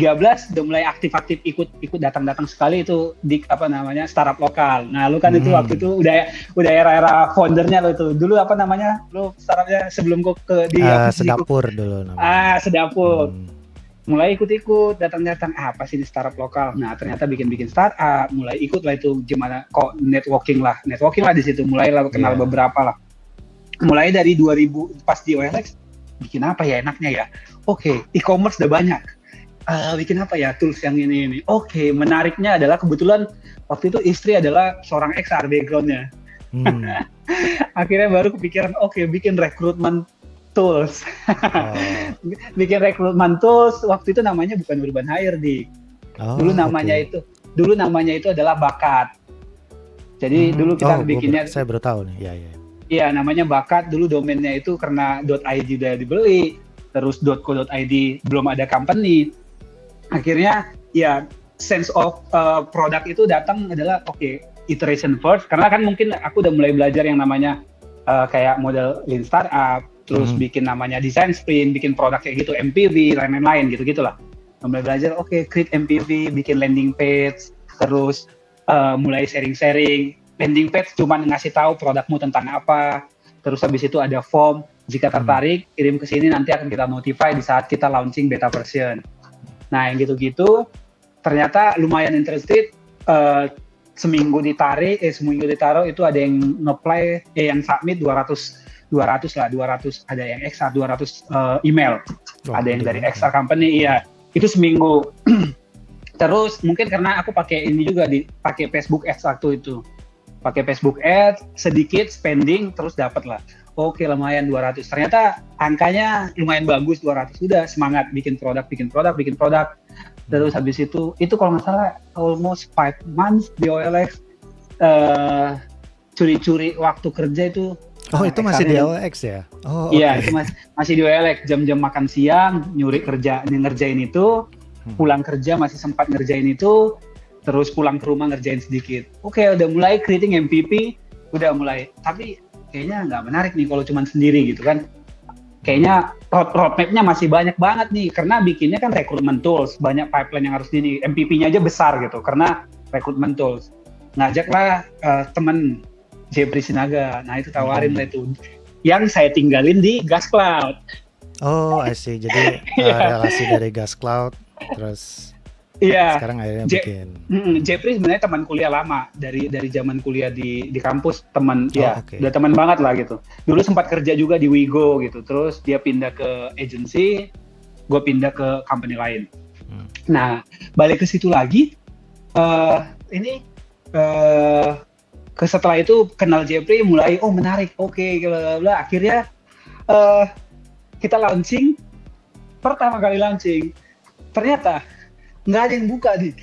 S1: udah mulai aktif-aktif ikut ikut datang-datang sekali itu di apa namanya startup lokal. Nah, lu kan hmm. itu waktu itu udah udah era-era foundernya lo itu. Dulu apa namanya? Lu startupnya sebelum kok ke di
S2: uh, Sedapur dulu
S1: namanya. Ah, Sedapur. Hmm. Mulai ikut-ikut, datang-datang ah, apa sih di startup lokal. Nah, ternyata bikin-bikin startup, mulai ikut lah itu gimana kok networking lah. Networking lah di situ, mulai lah kenal yeah. beberapa lah. Mulai dari 2000 pas di OLX bikin apa ya enaknya ya? Oke okay, e-commerce udah banyak. Uh, bikin apa ya tools yang ini ini? Oke okay, menariknya adalah kebetulan waktu itu istri adalah seorang XR backgroundnya. Hmm. akhirnya baru kepikiran oke okay, bikin rekrutmen tools. Oh. bikin rekrutmen tools waktu itu namanya bukan urban hire di oh, dulu namanya okay. itu dulu namanya itu adalah bakat. Jadi hmm. dulu kita oh, bikinnya
S2: saya baru tahu nih. Ya ya
S1: Iya, namanya Bakat. Dulu domainnya itu karena .id udah dibeli, terus .co.id belum ada company. Akhirnya ya sense of uh, produk itu datang adalah oke okay, iteration first karena kan mungkin aku udah mulai belajar yang namanya uh, kayak model lean startup, terus hmm. bikin namanya design sprint, bikin produk kayak gitu, MPV, lain-lain gitu gitulah. Mulai belajar, oke, okay, create MPV, bikin landing page, terus uh, mulai sharing-sharing, landing page cuma ngasih tahu produkmu tentang apa. Terus habis itu ada form. Jika hmm. tertarik, kirim ke sini nanti akan kita notify di saat kita launching beta version. Nah, yang gitu-gitu ternyata lumayan interested. Uh, seminggu ditarik, eh seminggu ditaruh itu ada yang ngeplay, eh yang submit 200 200 lah, 200 ada yang extra 200 uh, email. Oh, ada yang dari extra company, iya. Itu seminggu. Terus mungkin karena aku pakai ini juga di pakai Facebook Ads waktu itu pakai Facebook Ads, sedikit spending terus dapat lah. Oke, lumayan 200. Ternyata angkanya lumayan bagus 200. Sudah semangat bikin produk, bikin produk, bikin produk. Terus habis itu itu kalau nggak salah almost five months di OLX uh, curi-curi waktu kerja itu
S2: Oh, itu masih di OLX ya?
S1: Oh, Iya, okay. itu masih masih di OLX. Jam-jam makan siang, nyuri kerja, ngerjain itu, hmm. pulang kerja masih sempat ngerjain itu, terus pulang ke rumah ngerjain sedikit. Oke, okay, udah mulai creating MVP, udah mulai. Tapi kayaknya nggak menarik nih kalau cuma sendiri gitu kan. Kayaknya road roadmapnya masih banyak banget nih karena bikinnya kan recruitment tools, banyak pipeline yang harus di MVP-nya aja besar gitu karena recruitment tools. Ngajaklah uh, temen Jeffrey Sinaga, nah itu tawarin lah itu yang saya tinggalin di Gas Cloud.
S2: Oh, I see. Jadi uh, relasi dari Gas Cloud terus
S1: Iya.
S2: Sekarang akhirnya Je bikin.
S1: Mm, Jeffrey sebenarnya teman kuliah lama dari dari zaman kuliah di di kampus teman oh, ya okay. udah teman banget lah gitu. Dulu sempat kerja juga di Wigo gitu. Terus dia pindah ke agency, gue pindah ke company lain. Hmm. Nah balik ke situ lagi. Uh, ini uh, ke setelah itu kenal Jeffrey mulai oh menarik oke okay, bla akhirnya uh, kita launching pertama kali launching ternyata nggak ada yang buka nih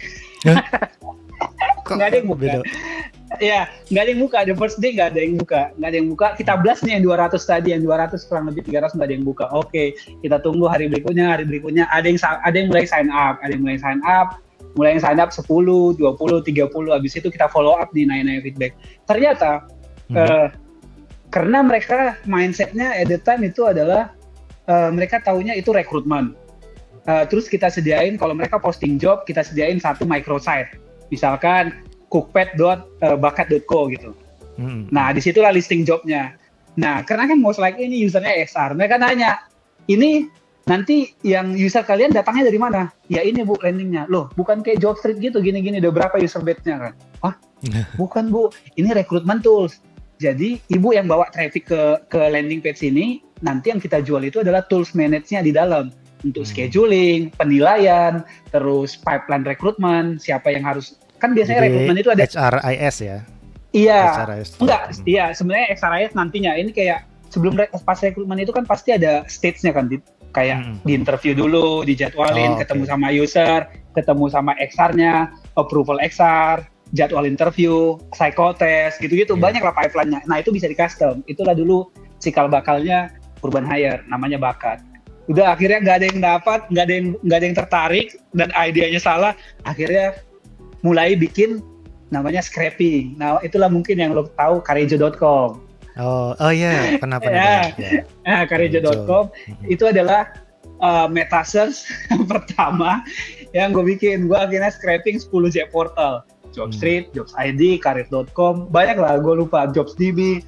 S1: nggak ada yang buka. Beda? ya nggak ada yang buka. The first day nggak ada yang buka. Nggak ada yang buka. Kita blast nih yang 200 tadi yang 200 kurang lebih 300 nggak ada yang buka. Oke kita tunggu hari berikutnya. Hari berikutnya ada yang ada yang mulai sign up. Ada yang mulai sign up. Mulai yang sign up 10, 20, 30 habis itu kita follow up di nanya-nanya feedback. Ternyata hmm. uh, karena mereka mindsetnya at the time itu adalah uh, mereka tahunya itu rekrutmen Uh, terus kita sediain kalau mereka posting job, kita sediain satu microsite. Misalkan cookpad.bakat.co gitu. Hmm. Nah, di situlah listing jobnya. Nah, karena kan most likely ini usernya XR, mereka nanya, ini nanti yang user kalian datangnya dari mana? Ya ini bu landingnya. Loh, bukan kayak job street gitu, gini-gini, udah berapa user base-nya kan? Wah, bukan bu, ini recruitment tools. Jadi ibu yang bawa traffic ke ke landing page ini, nanti yang kita jual itu adalah tools manage-nya di dalam untuk hmm. scheduling, penilaian, terus pipeline rekrutmen, siapa yang harus kan biasanya rekrutmen itu ada
S2: HRIS ya.
S1: Iya. HRIS. Enggak, hmm. iya sebenarnya HRIS nantinya ini kayak sebelum re pas rekrutmen itu kan pasti ada stage-nya kan kayak
S2: Hmm.
S1: di interview dulu, dijadwalin,
S2: Oh,
S1: ketemu
S2: oke.
S1: sama user, ketemu sama XR-nya, approval XR, jadwal interview, psychotest, gitu-gitu
S2: Iya.
S1: banyak lah pipeline-nya. Nah itu bisa di custom. Itulah dulu cikal bakalnya urban hire, namanya bakat. Udah akhirnya nggak ada yang dapat, nggak ada yang nggak ada yang tertarik dan idenya salah. Akhirnya mulai bikin namanya scrapping. Nah itulah mungkin yang lo tahu karejo.com.
S2: Oh, oh iya, pernah pernah.
S1: Ya.
S2: ya.
S1: Nah, karejo.com itu adalah uh, metasearch pertama yang gue bikin. Gue akhirnya scraping 10 J portal. Jobstreet, Jobs ID, Karir.com, banyak lah gue lupa. JobsDB,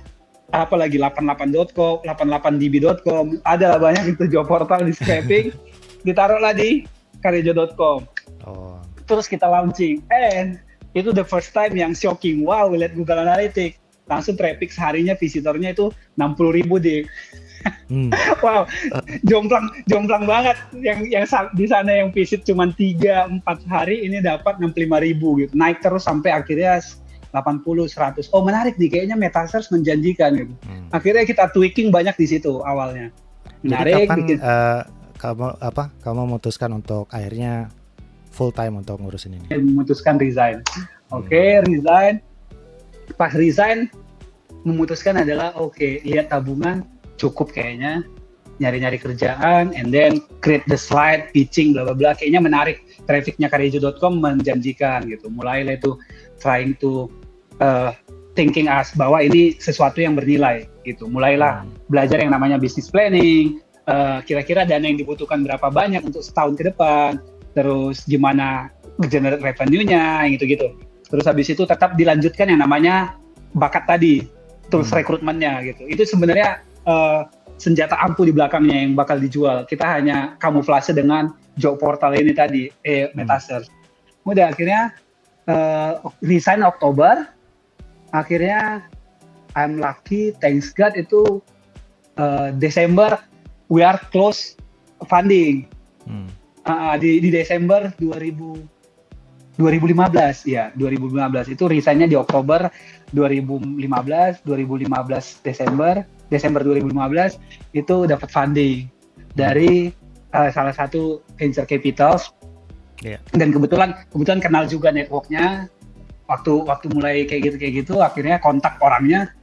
S1: apalagi 88.com, 88db.com, ada banyak itu job portal di scraping. Ditaruhlah di karejo.com.
S2: Oh,
S1: Terus kita launching. And itu the first time yang shocking. Wow, lihat Google Analytics. Langsung traffic seharinya visitornya itu 60 ribu deh.
S2: hmm.
S1: Wow, jomplang jomplang banget. Yang yang di sana yang visit cuma 3 4 hari ini dapat 65 ribu gitu. Naik terus sampai akhirnya 80 100. Oh, menarik nih kayaknya Metasearch menjanjikan gitu.
S2: hmm.
S1: Akhirnya kita tweaking banyak di situ awalnya.
S2: Jadi
S1: Menarik
S2: kapan
S1: bikin
S2: eh, kamu apa? Kamu memutuskan untuk akhirnya full time untuk ngurusin ini?
S1: memutuskan resign. Oke, resign. Pas resign memutuskan adalah oke, lihat tabungan cukup kayaknya nyari-nyari kerjaan and then create the slide pitching bla bla bla kayaknya menarik trafficnya karejo.com menjanjikan gitu mulailah itu trying to uh, thinking us bahwa ini sesuatu yang bernilai gitu mulailah
S2: Hmm.
S1: belajar yang namanya business planning, eh, kira-kira dana yang dibutuhkan berapa banyak untuk setahun ke depan, terus gimana generate revenue-nya, gitu-gitu. Terus habis itu tetap dilanjutkan yang namanya bakat tadi, tools
S2: Hmm.
S1: rekrutmennya gitu. Itu sebenarnya eh, senjata ampuh di belakangnya yang bakal dijual. Kita hanya kamuflase dengan job portal ini tadi, eh, Metasearch. Udah akhirnya eh, resign Oktober, akhirnya I'm lucky, thanks God itu uh, Desember we are close funding.
S2: Hmm.
S1: Uh, di, di Desember 2000 2015 ya 2015 itu resignnya di Oktober 2015 2015 Desember Desember 2015 itu dapat funding dari uh, salah satu venture capitals
S2: Iya.
S1: dan kebetulan kebetulan kenal juga networknya waktu waktu mulai kayak gitu kayak gitu akhirnya kontak orangnya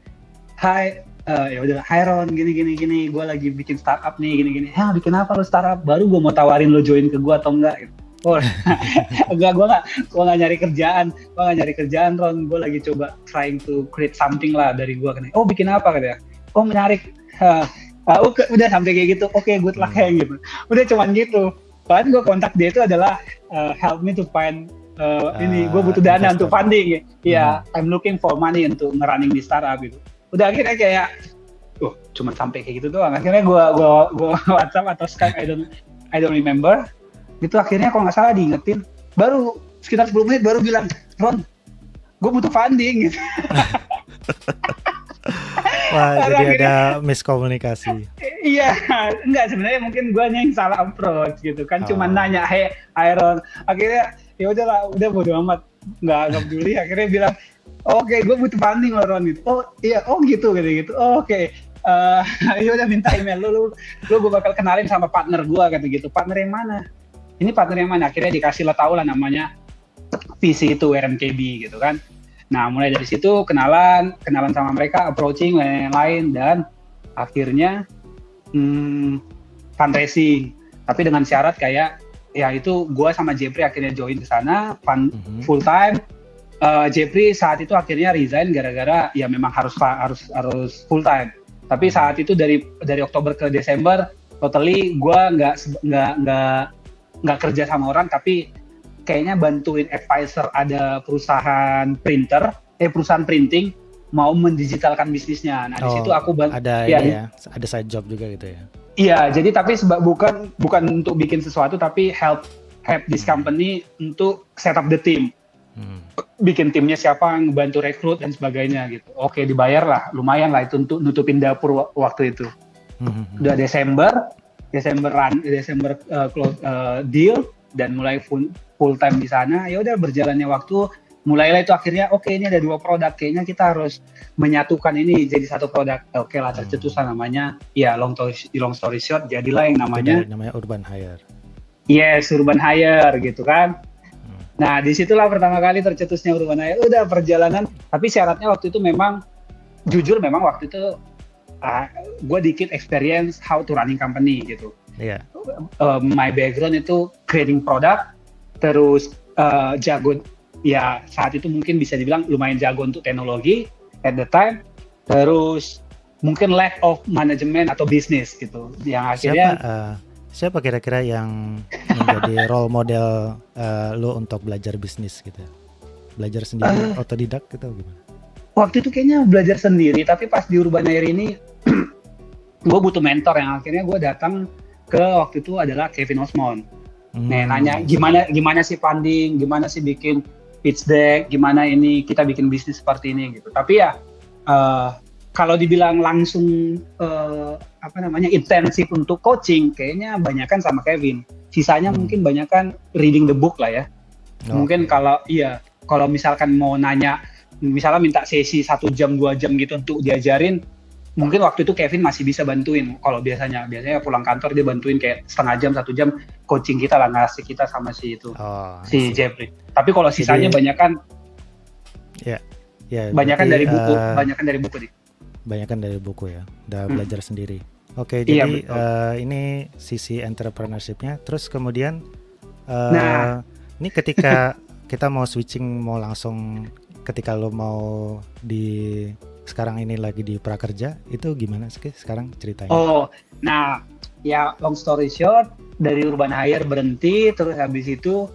S1: Hai eh, ya udah Hai Ron gini gini gini gue lagi bikin startup nih gini gini ya bikin apa lo startup baru gue mau tawarin lo join ke gue atau enggak gitu. Oh, enggak, gue nggak, gue nggak nyari kerjaan, gue nggak nyari kerjaan, Ron. Gue lagi coba trying to create something lah dari gue kan. Oh, bikin apa katanya? Oh, menarik. Hah, ah, oke, udah sampai kayak gitu. Oke, good luck. Heng, gitu. Udah cuman gitu. Bahkan gue kontak dia itu adalah uh, help me to find uh, ini. Gue
S2: Ah,
S1: butuh dana
S2: investor.
S1: untuk funding. Iya, I'm looking for money untuk ngerunning di startup gitu. Udah akhirnya kayak, oh, cuma sampai kayak gitu doang. Akhirnya gue gua, gua WhatsApp atau Skype, I don't, I don't remember. Gitu akhirnya kalau nggak salah diingetin, baru sekitar 10 menit baru bilang, Ron, gue butuh funding gitu.
S2: Wah,
S1: Karena
S2: jadi
S1: akhirnya-
S2: ada miskomunikasi.
S1: Iya, enggak sebenarnya mungkin gue yang salah approach gitu kan, cuma
S2: Oh.
S1: nanya, hey Iron, akhirnya ya udahlah, udah bodo amat, nggak nggak peduli, akhirnya bilang, oke, gue butuh funding loh Ron gitu, oh iya, oh gitu gitu gitu, oh, oke, Eh, ya udah minta email lu, lu, lu gue bakal kenalin sama partner gue kata gitu, partner yang mana? Ini partner yang mana? Akhirnya dikasih lo tau lah namanya visi itu RMKB gitu kan. Nah mulai dari situ kenalan, kenalan sama mereka, approaching lain-lain dan akhirnya hmm, fundraising. Tapi dengan syarat kayak ya itu gue sama Jeffrey akhirnya join ke sana fun
S2: Mhm.
S1: full time. Eh, Jeffrey saat itu akhirnya resign gara-gara ya memang harus harus harus full time. Tapi saat itu dari dari Oktober ke Desember totally gue nggak nggak nggak nggak kerja sama orang tapi kayaknya bantuin advisor ada perusahaan printer eh perusahaan printing mau mendigitalkan bisnisnya. Nah di
S2: Oh,
S1: situ aku bantu
S2: Ada ini ya, ada side job juga gitu ya.
S1: Iya, jadi tapi seba- bukan bukan untuk bikin sesuatu tapi help help this
S2: Hmm.
S1: company untuk set up the team.
S2: Hmm.
S1: Bikin timnya siapa, ngebantu rekrut dan sebagainya gitu. Oke, dibayar lah, lumayan lah itu untuk nutupin dapur wa- waktu itu.
S2: Hmm.
S1: Udah Desember, Desember run, Desember uh, close uh, deal dan mulai full full time di sana. Ya udah berjalannya waktu mulailah itu akhirnya oke okay, ini ada dua produk kayaknya kita harus menyatukan ini jadi satu produk oke okay lah tercetuslah hmm. namanya ya long story long story short jadilah yang namanya
S2: Jadi, namanya urban hire
S1: yes urban hire gitu kan hmm. nah di situlah pertama kali tercetusnya urban hire udah perjalanan tapi syaratnya waktu itu memang jujur memang waktu itu uh, ah, gue dikit experience how to running company gitu
S2: yeah.
S1: uh, my background itu creating product terus uh, jago ya saat itu mungkin bisa dibilang lumayan jago untuk teknologi at the time. Terus mungkin lack of management atau bisnis gitu. Yang akhirnya
S2: siapa, uh, siapa kira-kira yang menjadi role model uh, lo untuk belajar bisnis gitu? Belajar sendiri uh, otodidak gitu gimana?
S1: Waktu itu kayaknya belajar sendiri tapi pas di Urban Air ini gue butuh mentor. Yang akhirnya gue datang ke waktu itu adalah Kevin Osmond. Hmm. Nih nanya gimana gimana sih funding, gimana sih bikin pitch deck, gimana ini kita bikin bisnis seperti ini gitu. Tapi ya uh, kalau dibilang langsung uh, apa namanya intensif untuk coaching, kayaknya banyak kan sama Kevin. Sisanya hmm. mungkin banyak kan reading the book lah ya. Oh. Mungkin kalau iya kalau misalkan mau nanya, misalnya minta sesi satu jam dua jam gitu untuk diajarin, mungkin waktu itu Kevin masih bisa bantuin. Kalau biasanya biasanya pulang kantor dia bantuin kayak setengah jam satu jam coaching kita lah ngasih kita sama si itu oh, si Jeffrey. Tapi kalau sisanya banyak kan
S2: ya ya
S1: banyak kan dari buku uh, banyak kan dari buku nih.
S2: Banyak kan dari buku ya udah hmm. belajar sendiri. Oke iya, jadi uh, ini sisi entrepreneurshipnya. Terus kemudian uh, nah. ini ketika kita mau switching mau langsung ketika lo mau di sekarang ini lagi di prakerja itu gimana sih sekarang ceritanya?
S1: Oh, nah ya long story short dari Urban Hire berhenti terus habis itu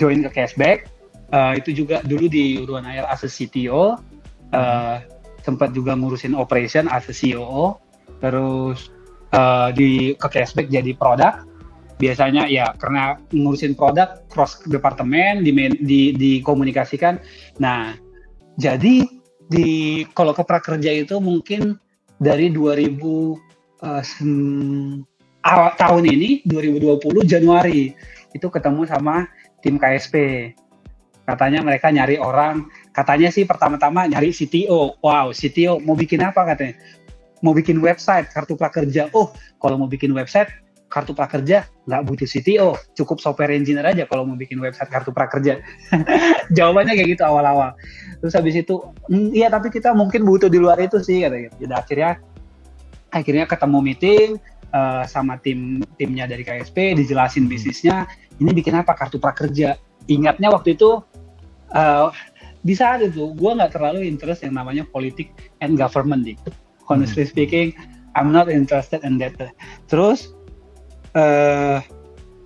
S1: join ke Cashback. Uh, itu juga dulu di Urban Hire as a CTO, uh, eh, sempat juga ngurusin operation as a COO, terus uh, di ke Cashback jadi produk. Biasanya ya karena ngurusin produk cross departemen di, di dikomunikasikan. Nah, jadi di kalau ke prakerja itu mungkin dari 2000 uh, awal tahun ini 2020 Januari itu ketemu sama tim KSP. Katanya mereka nyari orang, katanya sih pertama-tama nyari CTO. Wow, CTO mau bikin apa katanya? Mau bikin website kartu prakerja. Oh, kalau mau bikin website kartu prakerja nggak butuh CTO, cukup software engineer aja kalau mau bikin website kartu prakerja. Jawabannya kayak gitu awal-awal. Terus habis itu, mm, iya tapi kita mungkin butuh di luar itu sih katanya. Jadi akhirnya akhirnya ketemu meeting uh, sama tim timnya dari KSP, dijelasin bisnisnya. Ini bikin apa kartu prakerja? Ingatnya waktu itu uh, di saat itu gue nggak terlalu interest yang namanya politik and government nih. Honestly hmm. speaking, I'm not interested in that. Terus uh,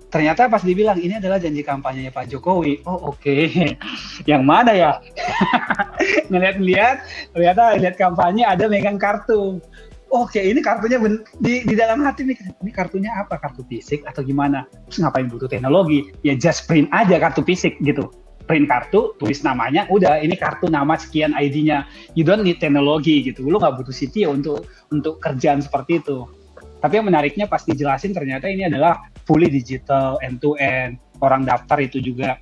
S1: ternyata pas dibilang ini adalah janji kampanyenya Pak Jokowi. Oh oke, okay. yang mana ya? Ngeliat-lihat, ternyata lihat kampanye ada megang kartu. Oke, ini kartunya di, di dalam hati nih, ini kartunya apa? Kartu fisik atau gimana? Terus ngapain butuh teknologi? Ya just print aja kartu fisik gitu. Print kartu, tulis namanya, udah ini kartu nama sekian ID-nya. You don't need teknologi gitu. Lu nggak butuh CTO untuk untuk kerjaan seperti itu tapi yang menariknya pas dijelasin ternyata ini adalah fully digital end to end. Orang daftar itu juga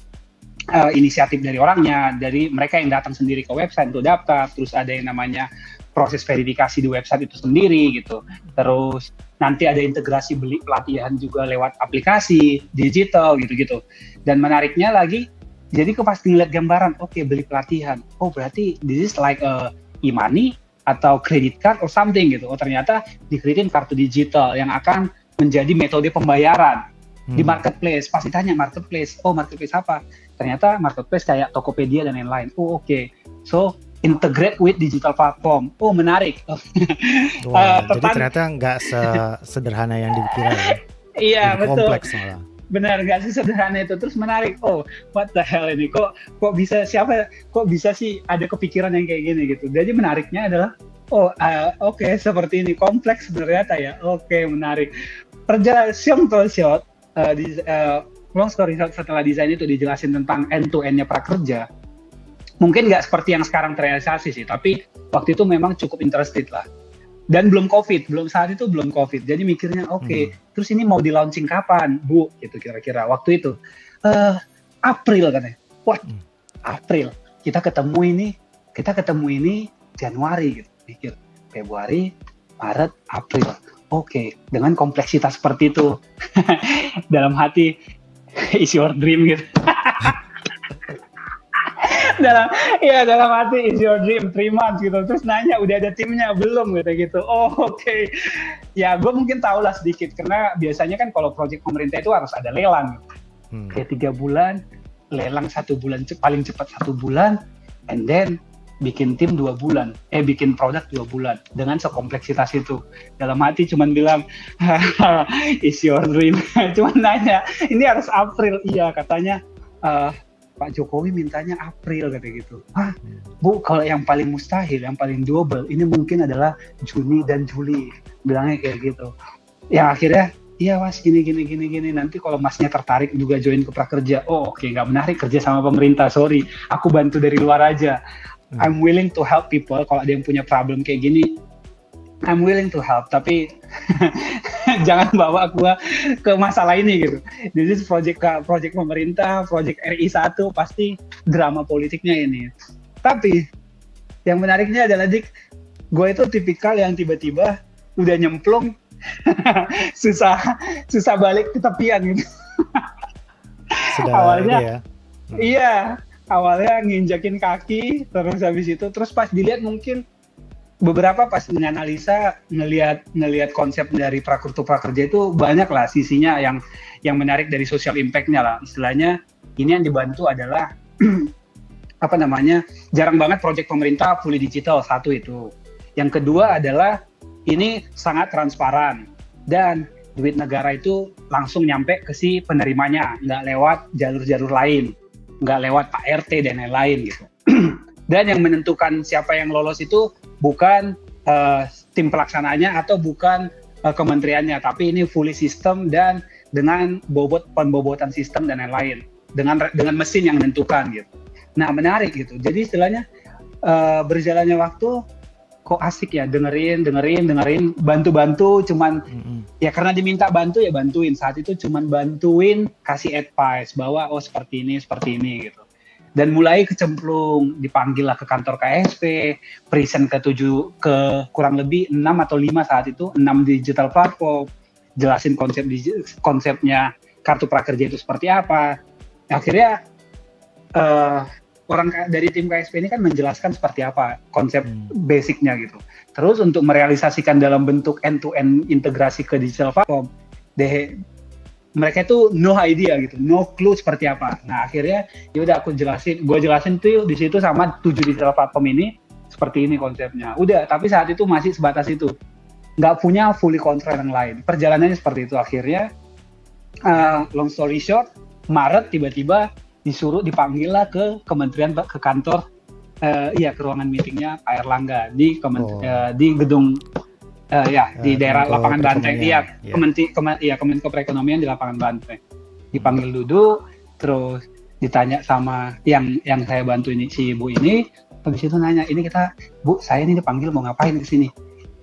S1: uh, inisiatif dari orangnya, dari mereka yang datang sendiri ke website untuk daftar, terus ada yang namanya proses verifikasi di website itu sendiri gitu. Terus nanti ada integrasi beli pelatihan juga lewat aplikasi digital gitu-gitu. Dan menariknya lagi, jadi ke pasti ngeliat gambaran, oke okay, beli pelatihan, oh berarti this is like a e-money atau credit card or something gitu. Oh ternyata dikredit kartu digital yang akan menjadi metode pembayaran hmm. di marketplace. Pasti tanya marketplace, oh marketplace apa? Ternyata marketplace kayak Tokopedia dan lain-lain. Oh oke, okay. so integrate with digital platform. Oh menarik.
S2: Wah, uh, jadi ternyata nggak sederhana yang dikira ya.
S1: Iya betul. Kompleks malah benar gak sih sederhana itu? Terus menarik. Oh what the hell ini? Kok kok bisa siapa kok bisa sih ada kepikiran yang kayak gini gitu? Jadi menariknya adalah oh uh, oke okay, seperti ini. Kompleks ternyata ya. Oke okay, menarik perjalanan siang shot uh, di uh, long story short setelah desain itu dijelasin tentang end to endnya prakerja mungkin nggak seperti yang sekarang terrealisasi sih tapi waktu itu memang cukup interested lah dan belum covid belum saat itu belum covid. Jadi mikirnya oke okay, hmm. terus ini mau di launching kapan? Bu gitu kira-kira waktu itu. Uh, April katanya. What hmm. April. Kita ketemu ini kita ketemu ini Januari gitu. Pikir Februari Maret April. Oke dengan kompleksitas seperti itu. Dalam hati is your dream gitu dalam ya dalam hati is your dream three months gitu terus nanya udah ada timnya belum gitu gitu oh oke okay. ya gue mungkin tahu lah sedikit karena biasanya kan kalau proyek pemerintah itu harus ada lelang hmm. kayak tiga bulan lelang satu bulan paling cepat satu bulan and then bikin tim dua bulan, eh bikin produk dua bulan dengan sekompleksitas itu. Dalam hati cuman bilang, is your dream. cuman nanya, ini harus April, iya katanya. Uh, Pak Jokowi mintanya April kata gitu. Ah, Bu, kalau yang paling mustahil, yang paling doable, ini mungkin adalah Juni dan Juli. Bilangnya kayak gitu. Yang akhirnya, iya mas, gini, gini, gini, gini. Nanti kalau masnya tertarik juga join ke prakerja. Oh oke, okay, nggak menarik kerja sama pemerintah, sorry. Aku bantu dari luar aja. Hmm. I'm willing to help people kalau ada yang punya problem kayak gini. I'm willing to help, tapi jangan bawa gua ke masalah ini gitu. Jadi project project pemerintah, project RI 1 pasti drama politiknya ini. Tapi yang menariknya adalah dik, gue itu tipikal yang tiba-tiba udah nyemplung susah susah balik ke tepian gitu.
S2: Sudah awalnya ya.
S1: Iya, awalnya nginjakin kaki terus habis itu terus pas dilihat mungkin beberapa pas menganalisa ngelihat ngelihat konsep dari prakurtu prakerja itu banyak lah sisinya yang yang menarik dari social impactnya lah istilahnya ini yang dibantu adalah apa namanya jarang banget proyek pemerintah fully digital satu itu yang kedua adalah ini sangat transparan dan duit negara itu langsung nyampe ke si penerimanya nggak lewat jalur-jalur lain nggak lewat Pak RT dan lain-lain gitu. dan yang menentukan siapa yang lolos itu bukan uh, tim pelaksananya atau bukan uh, kementeriannya, tapi ini fully sistem dan dengan bobot pembobotan sistem dan lain-lain dengan dengan mesin yang menentukan gitu. Nah menarik gitu. Jadi istilahnya uh, berjalannya waktu kok asik ya dengerin dengerin dengerin bantu bantu cuman mm-hmm. ya karena diminta bantu ya bantuin saat itu cuman bantuin kasih advice bahwa oh seperti ini seperti ini gitu dan mulai kecemplung dipanggil lah ke kantor KSP present ke tujuh ke kurang lebih enam atau lima saat itu enam digital platform jelasin konsep konsepnya kartu prakerja itu seperti apa akhirnya uh, orang dari tim KSP ini kan menjelaskan seperti apa konsep hmm. basicnya gitu. Terus untuk merealisasikan dalam bentuk end-to-end integrasi ke digital platform, mereka itu no idea gitu, no clue seperti apa. Nah akhirnya ya udah aku jelasin, gue jelasin tuh di situ sama tujuh digital platform ini seperti ini konsepnya. Udah, tapi saat itu masih sebatas itu, nggak punya fully control yang lain. Perjalanannya seperti itu akhirnya. Uh, long story short, Maret tiba-tiba disuruh dipanggil lah ke kementerian ke kantor uh, iya ke ruangan meetingnya Pak Erlangga di oh. uh, di gedung uh, ya uh, di daerah lapangan Banteng iya yeah. kementi kemen, iya Kemenko Perekonomian di lapangan Banteng dipanggil duduk terus ditanya sama yang yang saya bantu ini si ibu ini. Habis itu nanya ini kita bu saya ini dipanggil mau ngapain ke sini?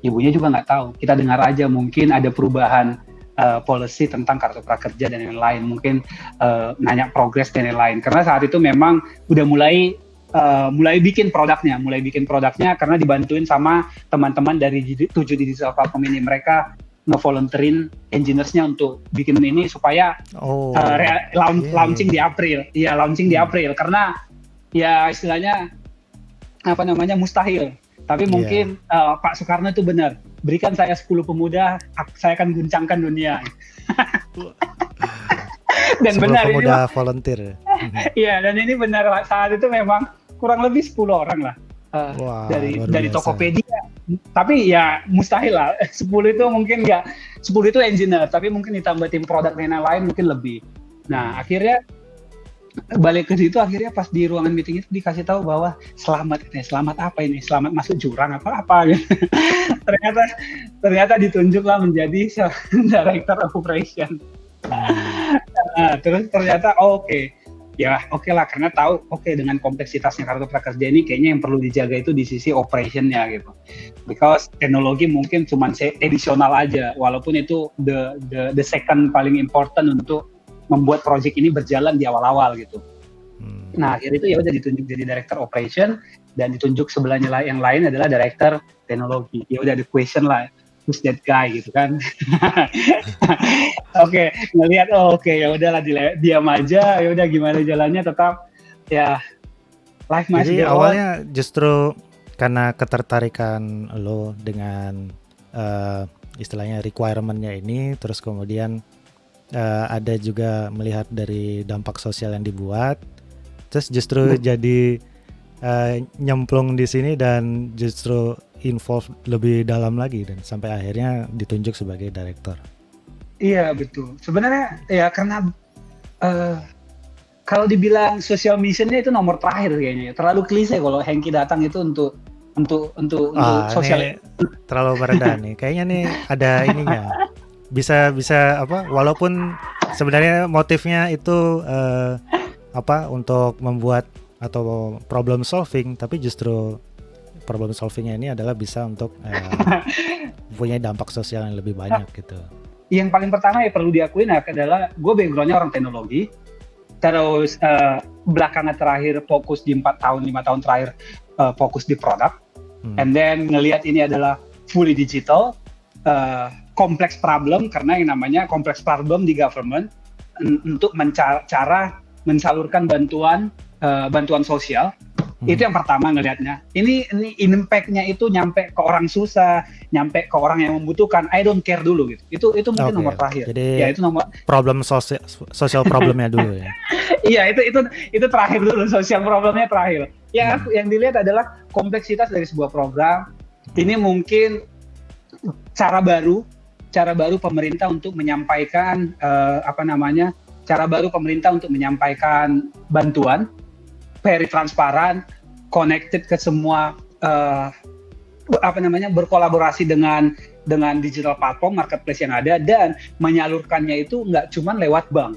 S1: Ibunya juga nggak tahu. Kita dengar aja mungkin ada perubahan uh, policy tentang kartu prakerja dan lain-lain. Mungkin uh, nanya progres dan lain-lain. Karena saat itu memang udah mulai uh, mulai bikin produknya mulai bikin produknya karena dibantuin sama teman-teman dari tujuh digital platform ini mereka ngevolunteerin engineersnya untuk bikin ini supaya oh, uh, launch, yeah. launching di April iya launching di hmm. April karena ya istilahnya apa namanya mustahil tapi iya. mungkin yeah. uh, Pak Soekarno itu benar berikan saya 10 pemuda, saya akan guncangkan dunia.
S2: dan benar pemuda ini volunteer.
S1: Iya, dan ini benar saat itu memang kurang lebih 10 orang lah. Uh, Wah, dari dari Tokopedia. Tapi ya mustahil lah. 10 itu mungkin enggak 10 itu engineer, tapi mungkin ditambah tim produk dan lain mungkin lebih. Nah, akhirnya balik ke situ akhirnya pas di ruangan meeting itu dikasih tahu bahwa selamat ini selamat apa ini selamat masuk jurang apa apa gitu. ternyata ternyata ditunjuklah menjadi director of operation nah, terus ternyata oh, oke okay. Ya oke okay lah karena tahu oke okay, dengan kompleksitasnya kartu prakerja ini kayaknya yang perlu dijaga itu di sisi operationnya gitu because teknologi mungkin cuma edisional aja walaupun itu the the the second paling important untuk membuat project ini berjalan di awal-awal gitu. Hmm. Nah akhirnya itu ya udah ditunjuk jadi director operation dan ditunjuk sebelahnya yang lain adalah director teknologi. Ya udah the question lah, who's that guy gitu kan? oke, okay, ngelihat oh oke okay, ya udahlah diam aja, ya udah gimana jalannya tetap ya life masih
S2: Jadi awalnya justru karena ketertarikan lo dengan uh, istilahnya requirementnya ini, terus kemudian uh, ada juga melihat dari dampak sosial yang dibuat, terus justru hmm. jadi uh, nyemplung di sini dan justru involve lebih dalam lagi dan sampai akhirnya ditunjuk sebagai director.
S1: Iya betul. Sebenarnya ya karena uh, kalau dibilang social missionnya itu nomor terakhir kayaknya. Terlalu klise kalau Hengki datang itu untuk untuk untuk, ah, untuk sosial.
S2: Terlalu merendah nih. Kayaknya nih ada ininya. Bisa bisa apa? Walaupun sebenarnya motifnya itu uh, apa untuk membuat atau problem solving, tapi justru problem solvingnya ini adalah bisa untuk uh, punya dampak sosial yang lebih banyak gitu.
S1: Yang paling pertama ya perlu diakuin adalah gue backgroundnya orang teknologi, terus uh, belakangan terakhir fokus di empat tahun lima tahun terakhir uh, fokus di produk hmm. and then ngelihat ini adalah fully digital uh, kompleks problem karena yang namanya kompleks problem di government untuk mencari cara mensalurkan bantuan uh, bantuan sosial Hmm. Itu yang pertama ngelihatnya. Ini ini impact-nya itu nyampe ke orang susah, nyampe ke orang yang membutuhkan. I don't care dulu gitu. Itu itu mungkin okay. nomor terakhir.
S2: Jadi ya itu nomor problem sosial sosial problemnya dulu ya.
S1: Iya, itu itu itu terakhir dulu sosial problemnya terakhir. Yang hmm. yang dilihat adalah kompleksitas dari sebuah program. Ini mungkin cara baru cara baru pemerintah untuk menyampaikan uh, apa namanya? cara baru pemerintah untuk menyampaikan bantuan very transparan, connected ke semua uh, apa namanya berkolaborasi dengan dengan digital platform marketplace yang ada dan menyalurkannya itu nggak cuma lewat bank.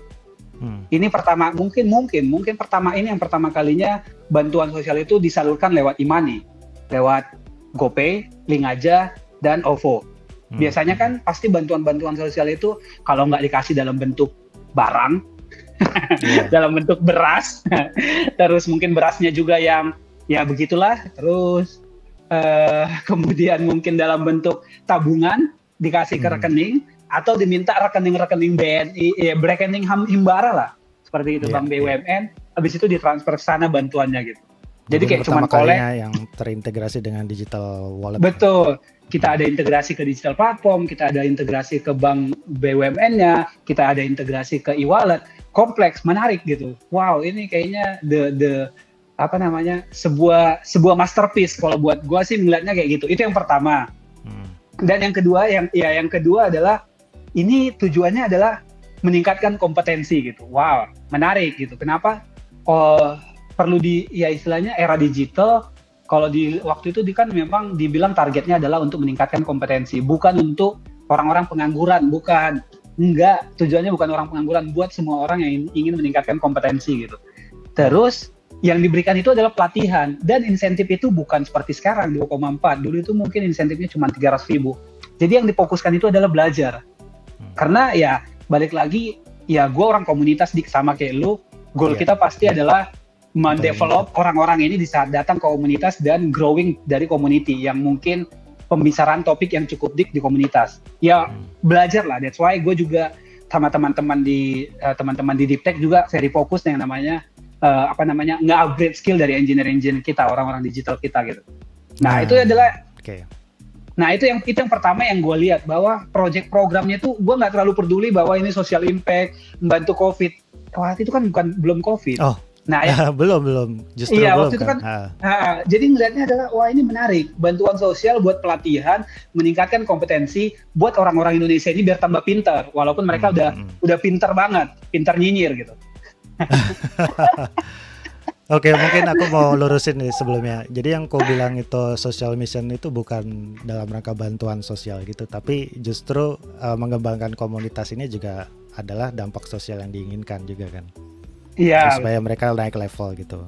S1: Hmm. Ini pertama mungkin mungkin mungkin pertama ini yang pertama kalinya bantuan sosial itu disalurkan lewat imani, lewat GoPay, Link aja dan OVO. Hmm. Biasanya kan pasti bantuan-bantuan sosial itu kalau nggak dikasih dalam bentuk barang yeah. dalam bentuk beras terus mungkin berasnya juga yang ya begitulah terus uh, kemudian mungkin dalam bentuk tabungan dikasih ke hmm. rekening atau diminta rekening-rekening BNI ya rekening himbara lah seperti itu yeah, bank BUMN yeah. habis itu ditransfer ke sana bantuannya gitu jadi kayak cuma kolek
S2: yang terintegrasi dengan digital wallet.
S1: Betul. Kita ada integrasi ke digital platform, kita ada integrasi ke bank BUMN-nya, kita ada integrasi ke e-wallet. Kompleks, menarik gitu. Wow, ini kayaknya the the apa namanya? sebuah sebuah masterpiece kalau buat gua sih melihatnya kayak gitu. Itu yang pertama. Hmm. Dan yang kedua yang ya yang kedua adalah ini tujuannya adalah meningkatkan kompetensi gitu. Wow, menarik gitu. Kenapa? Oh, perlu di ya istilahnya era digital kalau di waktu itu di kan memang dibilang targetnya adalah untuk meningkatkan kompetensi bukan untuk orang-orang pengangguran bukan enggak tujuannya bukan orang pengangguran buat semua orang yang ingin meningkatkan kompetensi gitu. Terus yang diberikan itu adalah pelatihan. Dan insentif itu bukan seperti sekarang 2,4 dulu itu mungkin insentifnya cuma 300 ribu. Jadi yang difokuskan itu adalah belajar. Hmm. karena ya balik lagi ya gue orang komunitas di sama kayak lu. Goal yeah. kita pasti adalah mendevelop orang-orang ini di saat datang ke komunitas dan growing dari community yang mungkin pembicaraan topik yang cukup dik di komunitas. Ya hmm. belajar lah. That's why gue juga sama teman-teman di uh, teman-teman di Deep Tech juga very fokus yang namanya uh, apa namanya nge-upgrade skill dari engineer-engineer kita, orang-orang digital kita gitu. Nah, hmm. itu adalah okay. Nah itu yang itu yang pertama yang gue lihat bahwa project programnya tuh gue nggak terlalu peduli bahwa ini social impact membantu covid. Wah itu kan bukan belum covid.
S2: Oh Nah, ya, belum belum. Justru
S1: iya,
S2: belum
S1: waktu itu kan. kan jadi ngelihatnya adalah wah ini menarik, bantuan sosial buat pelatihan, meningkatkan kompetensi buat orang-orang Indonesia ini biar tambah pintar, walaupun mereka hmm. udah udah pintar banget, pintar nyinyir gitu.
S2: Oke, mungkin aku mau lurusin nih sebelumnya. Jadi yang kau bilang itu social mission itu bukan dalam rangka bantuan sosial gitu, tapi justru uh, mengembangkan komunitas ini juga adalah dampak sosial yang diinginkan juga kan. Iya. Supaya mereka naik level gitu.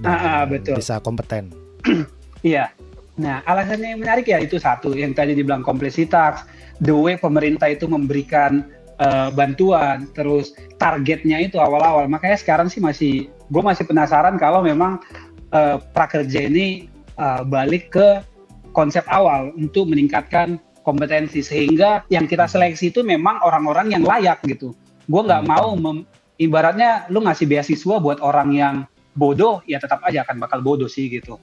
S1: Dan ah, ah, betul.
S2: Bisa kompeten.
S1: Iya. nah, alasannya yang menarik ya itu satu yang tadi dibilang kompleksitas, the way pemerintah itu memberikan uh, bantuan, terus targetnya itu awal-awal. Makanya sekarang sih masih gue masih penasaran kalau memang uh, prakerja ini uh, balik ke konsep awal untuk meningkatkan kompetensi sehingga yang kita seleksi itu memang orang-orang yang layak gitu. Gue nggak hmm. mau mem, ibaratnya lu ngasih beasiswa buat orang yang bodoh ya tetap aja akan bakal bodoh sih gitu.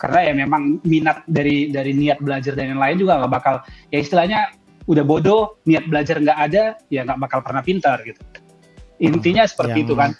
S1: Karena ya memang minat dari dari niat belajar dan yang lain juga nggak bakal ya istilahnya udah bodoh niat belajar nggak ada ya nggak bakal pernah pintar gitu. Intinya seperti yang, itu kan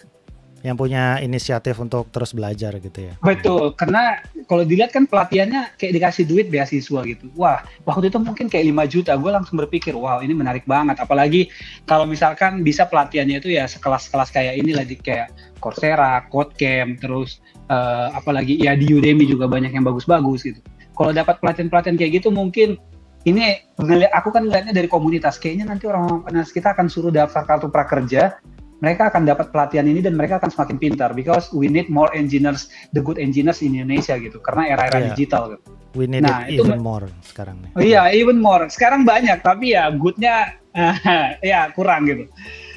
S2: yang punya inisiatif untuk terus belajar gitu ya.
S1: Betul, karena kalau dilihat kan pelatihannya kayak dikasih duit beasiswa gitu. Wah, waktu itu mungkin kayak 5 juta. Gue langsung berpikir, wow ini menarik banget. Apalagi kalau misalkan bisa pelatihannya itu ya sekelas-kelas kayak ini lagi kayak Coursera, Codecamp, terus uh, apalagi ya di Udemy juga banyak yang bagus-bagus gitu. Kalau dapat pelatihan-pelatihan kayak gitu mungkin ini aku kan ngeliatnya dari komunitas. Kayaknya nanti orang-orang kita akan suruh daftar kartu prakerja mereka akan dapat pelatihan ini dan mereka akan semakin pintar because we need more engineers the good engineers in Indonesia gitu karena era-era yeah. digital gitu.
S2: We need nah, it even more sekarang nih.
S1: Oh, iya, even more. Sekarang banyak tapi ya goodnya ya kurang gitu.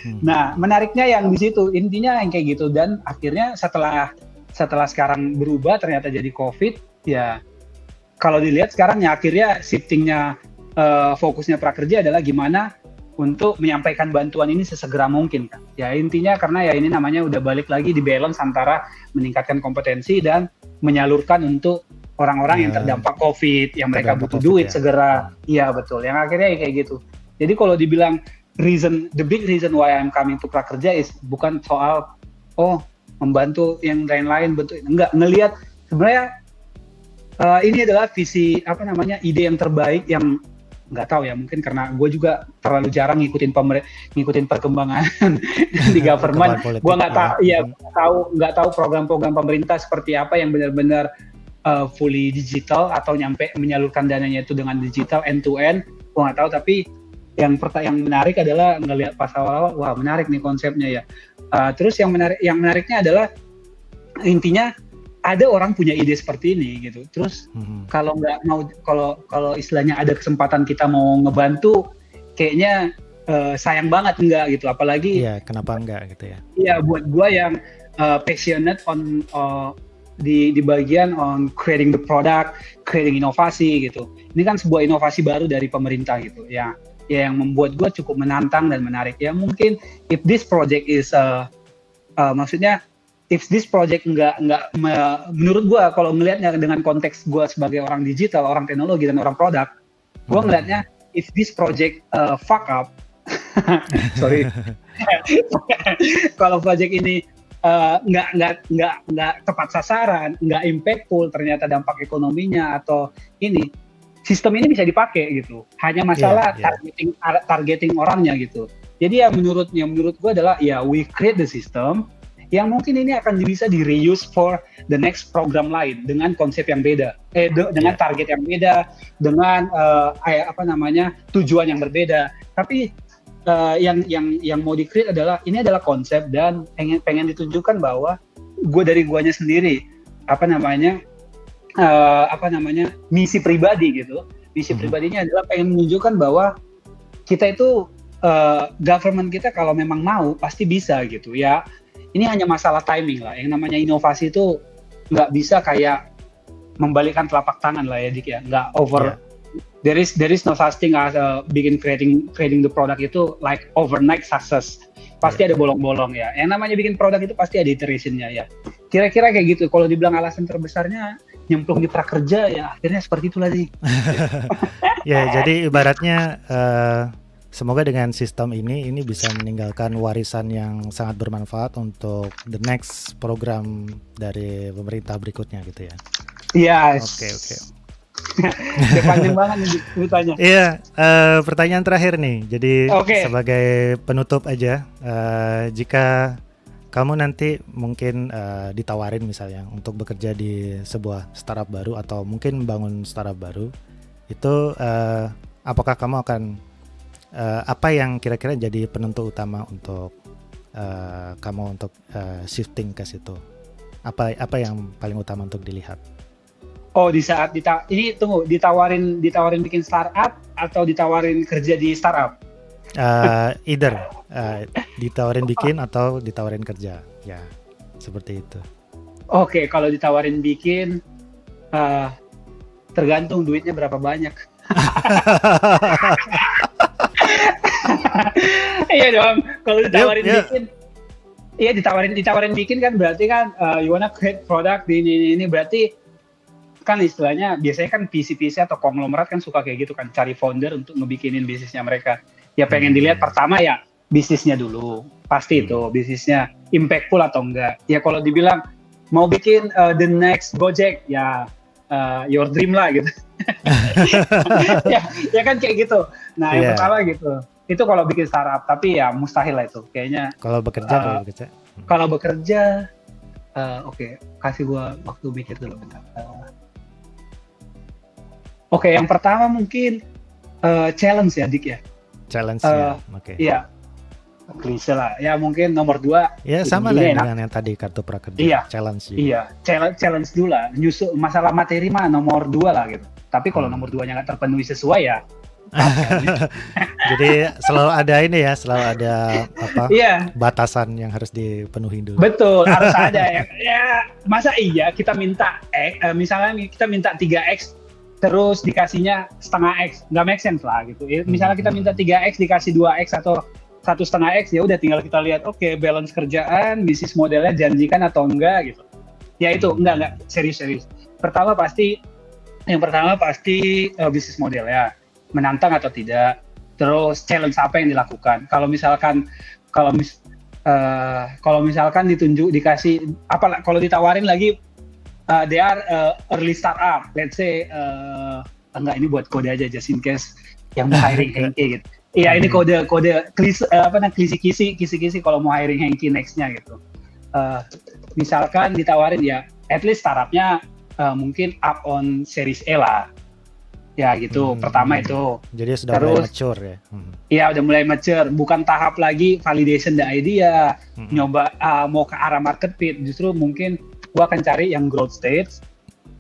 S1: Hmm. Nah, menariknya yang di situ intinya yang kayak gitu dan akhirnya setelah setelah sekarang berubah ternyata jadi COVID ya kalau dilihat sekarang ya akhirnya shiftingnya uh, fokusnya prakerja adalah gimana untuk menyampaikan bantuan ini sesegera mungkin kan. Ya intinya karena ya ini namanya udah balik lagi di balance antara meningkatkan kompetensi dan menyalurkan untuk orang-orang ya. yang terdampak COVID, yang mereka butuh COVID, duit ya. segera. Iya betul. Yang akhirnya ya kayak gitu. Jadi kalau dibilang reason, the big reason why I'm coming to prakerja is bukan soal oh membantu yang lain-lain bentuk enggak ngelihat sebenarnya uh, ini adalah visi apa namanya ide yang terbaik yang nggak tahu ya mungkin karena gue juga terlalu jarang ngikutin pemer ngikutin perkembangan di government. gue nggak tahu ya tahu nggak tahu program-program pemerintah seperti apa yang benar-benar uh, fully digital atau nyampe menyalurkan dananya itu dengan digital end to end gue nggak tahu. Tapi yang yang menarik adalah ngelihat pas awal wah menarik nih konsepnya ya. Uh, terus yang menarik yang menariknya adalah intinya ada orang punya ide seperti ini gitu. Terus hmm. kalau nggak mau kalau kalau istilahnya ada kesempatan kita mau ngebantu, kayaknya uh, sayang banget enggak gitu. Apalagi
S2: Iya, kenapa enggak gitu ya?
S1: Iya, buat gua yang uh, passionate on uh, di di bagian on creating the product, creating inovasi gitu. Ini kan sebuah inovasi baru dari pemerintah gitu. Ya, ya yang membuat gua cukup menantang dan menarik. Ya mungkin if this project is uh, uh, maksudnya if this project nggak nggak menurut gue kalau ngelihatnya dengan konteks gue sebagai orang digital, orang teknologi dan orang produk, gue hmm. ngelihatnya if this project uh, fuck up, sorry, kalau project ini uh, nggak nggak nggak nggak tepat sasaran, nggak impactful, ternyata dampak ekonominya atau ini sistem ini bisa dipakai gitu. Hanya masalah yeah, yeah. targeting targeting orangnya gitu. Jadi ya menurut yang menurut gue adalah ya we create the system, yang mungkin ini akan bisa di reuse for the next program lain dengan konsep yang beda, eh de dengan yeah. target yang beda, dengan uh, apa namanya tujuan yang berbeda. Tapi uh, yang yang yang mau di adalah ini adalah konsep dan pengen pengen ditunjukkan bahwa gue dari guanya sendiri apa namanya uh, apa namanya misi pribadi gitu. Misi hmm. pribadinya adalah pengen menunjukkan bahwa kita itu uh, government kita kalau memang mau pasti bisa gitu ya ini hanya masalah timing lah. Yang namanya inovasi itu nggak bisa kayak membalikkan telapak tangan lah ya Dik ya. Nggak over. Yeah. There is there is no such thing as uh, bikin creating creating the product itu like overnight success. Pasti yeah. ada bolong-bolong ya. Yang namanya bikin produk itu pasti ada iterationnya ya. Kira-kira kayak gitu. Kalau dibilang alasan terbesarnya nyemplung di prakerja ya akhirnya seperti itulah sih.
S2: ya jadi ibaratnya uh, Semoga dengan sistem ini ini bisa meninggalkan warisan yang sangat bermanfaat untuk the next program dari pemerintah berikutnya gitu ya.
S1: Iya. Yes. Oke oke. panjang banget nih
S2: ditanya. Iya, uh, pertanyaan terakhir nih. Jadi okay. sebagai penutup aja, uh, jika kamu nanti mungkin uh, ditawarin misalnya untuk bekerja di sebuah startup baru atau mungkin bangun startup baru, itu uh, apakah kamu akan uh, apa yang kira-kira jadi penentu utama untuk uh, kamu untuk uh, shifting ke situ? Apa apa yang paling utama untuk dilihat?
S1: Oh, di saat dita ini tunggu ditawarin ditawarin bikin startup atau ditawarin kerja di startup?
S2: Uh, either uh, ditawarin bikin atau ditawarin kerja, ya seperti itu.
S1: Oke, kalau ditawarin bikin, uh, tergantung duitnya berapa banyak. Iya dong, kalau ditawarin yep, yep. bikin, iya ditawarin ditawarin bikin kan berarti kan uh, you wanna create product di ini, ini ini berarti kan istilahnya biasanya kan PC-PC atau konglomerat kan suka kayak gitu kan cari founder untuk ngebikinin bisnisnya mereka. Ya pengen hmm. dilihat pertama ya bisnisnya dulu, pasti hmm. itu bisnisnya impactful atau enggak. Ya kalau dibilang mau bikin uh, the next Gojek ya uh, your dream lah gitu. ya, ya kan kayak gitu. Nah, yeah. yang iya. pertama gitu. Itu kalau bikin startup, tapi ya mustahil lah itu kayaknya.
S2: Kalau bekerja uh, kalau bekerja.
S1: Kalau bekerja uh, oke, okay, kasih gua waktu mikir dulu bentar. Uh, oke, okay, yang pertama mungkin uh, challenge ya, Dik ya.
S2: Challenge uh, ya. Oke. Okay.
S1: Iya klise lah ya mungkin nomor dua
S2: ya sama lah dengan yang tadi kartu prakerja
S1: iya
S2: challenge
S1: juga. iya challenge challenge dulu lah nyusul masalah materi mah nomor dua lah gitu tapi kalau hmm. nomor duanya nggak terpenuhi sesuai ya
S2: jadi selalu ada ini ya selalu ada apa iya. batasan yang harus dipenuhi dulu.
S1: Betul harus ada ya. Ya masa iya kita minta eh, misalnya kita minta 3x terus dikasihnya setengah x. Nggak make sense lah gitu. Misalnya kita hmm. minta 3x dikasih 2x atau satu setengah x ya udah tinggal kita lihat oke okay, balance kerjaan bisnis modelnya janjikan atau enggak gitu. Ya itu enggak enggak. Serius serius. Pertama pasti yang pertama pasti uh, bisnis model ya menantang atau tidak terus challenge apa yang dilakukan kalau misalkan kalau mis uh, kalau misalkan ditunjuk dikasih apa kalau ditawarin lagi uh, they are uh, early startup let's say uh, enggak ini buat kode aja just in case yang mau hiring Henke gitu Iya ini kode kode klis apa namanya kisi-kisi kisi-kisi kalau mau hiring Hengki nextnya gitu. Uh, misalkan ditawarin ya, at least startupnya uh, mungkin up on series E lah. Ya gitu. Hmm. Pertama itu.
S2: Jadi sudah Terus, mulai mature ya. Hmm.
S1: Iya udah mulai mature. Bukan tahap lagi validation the idea, hmm. nyoba uh, mau ke arah market fit. Justru mungkin gua akan cari yang growth stage,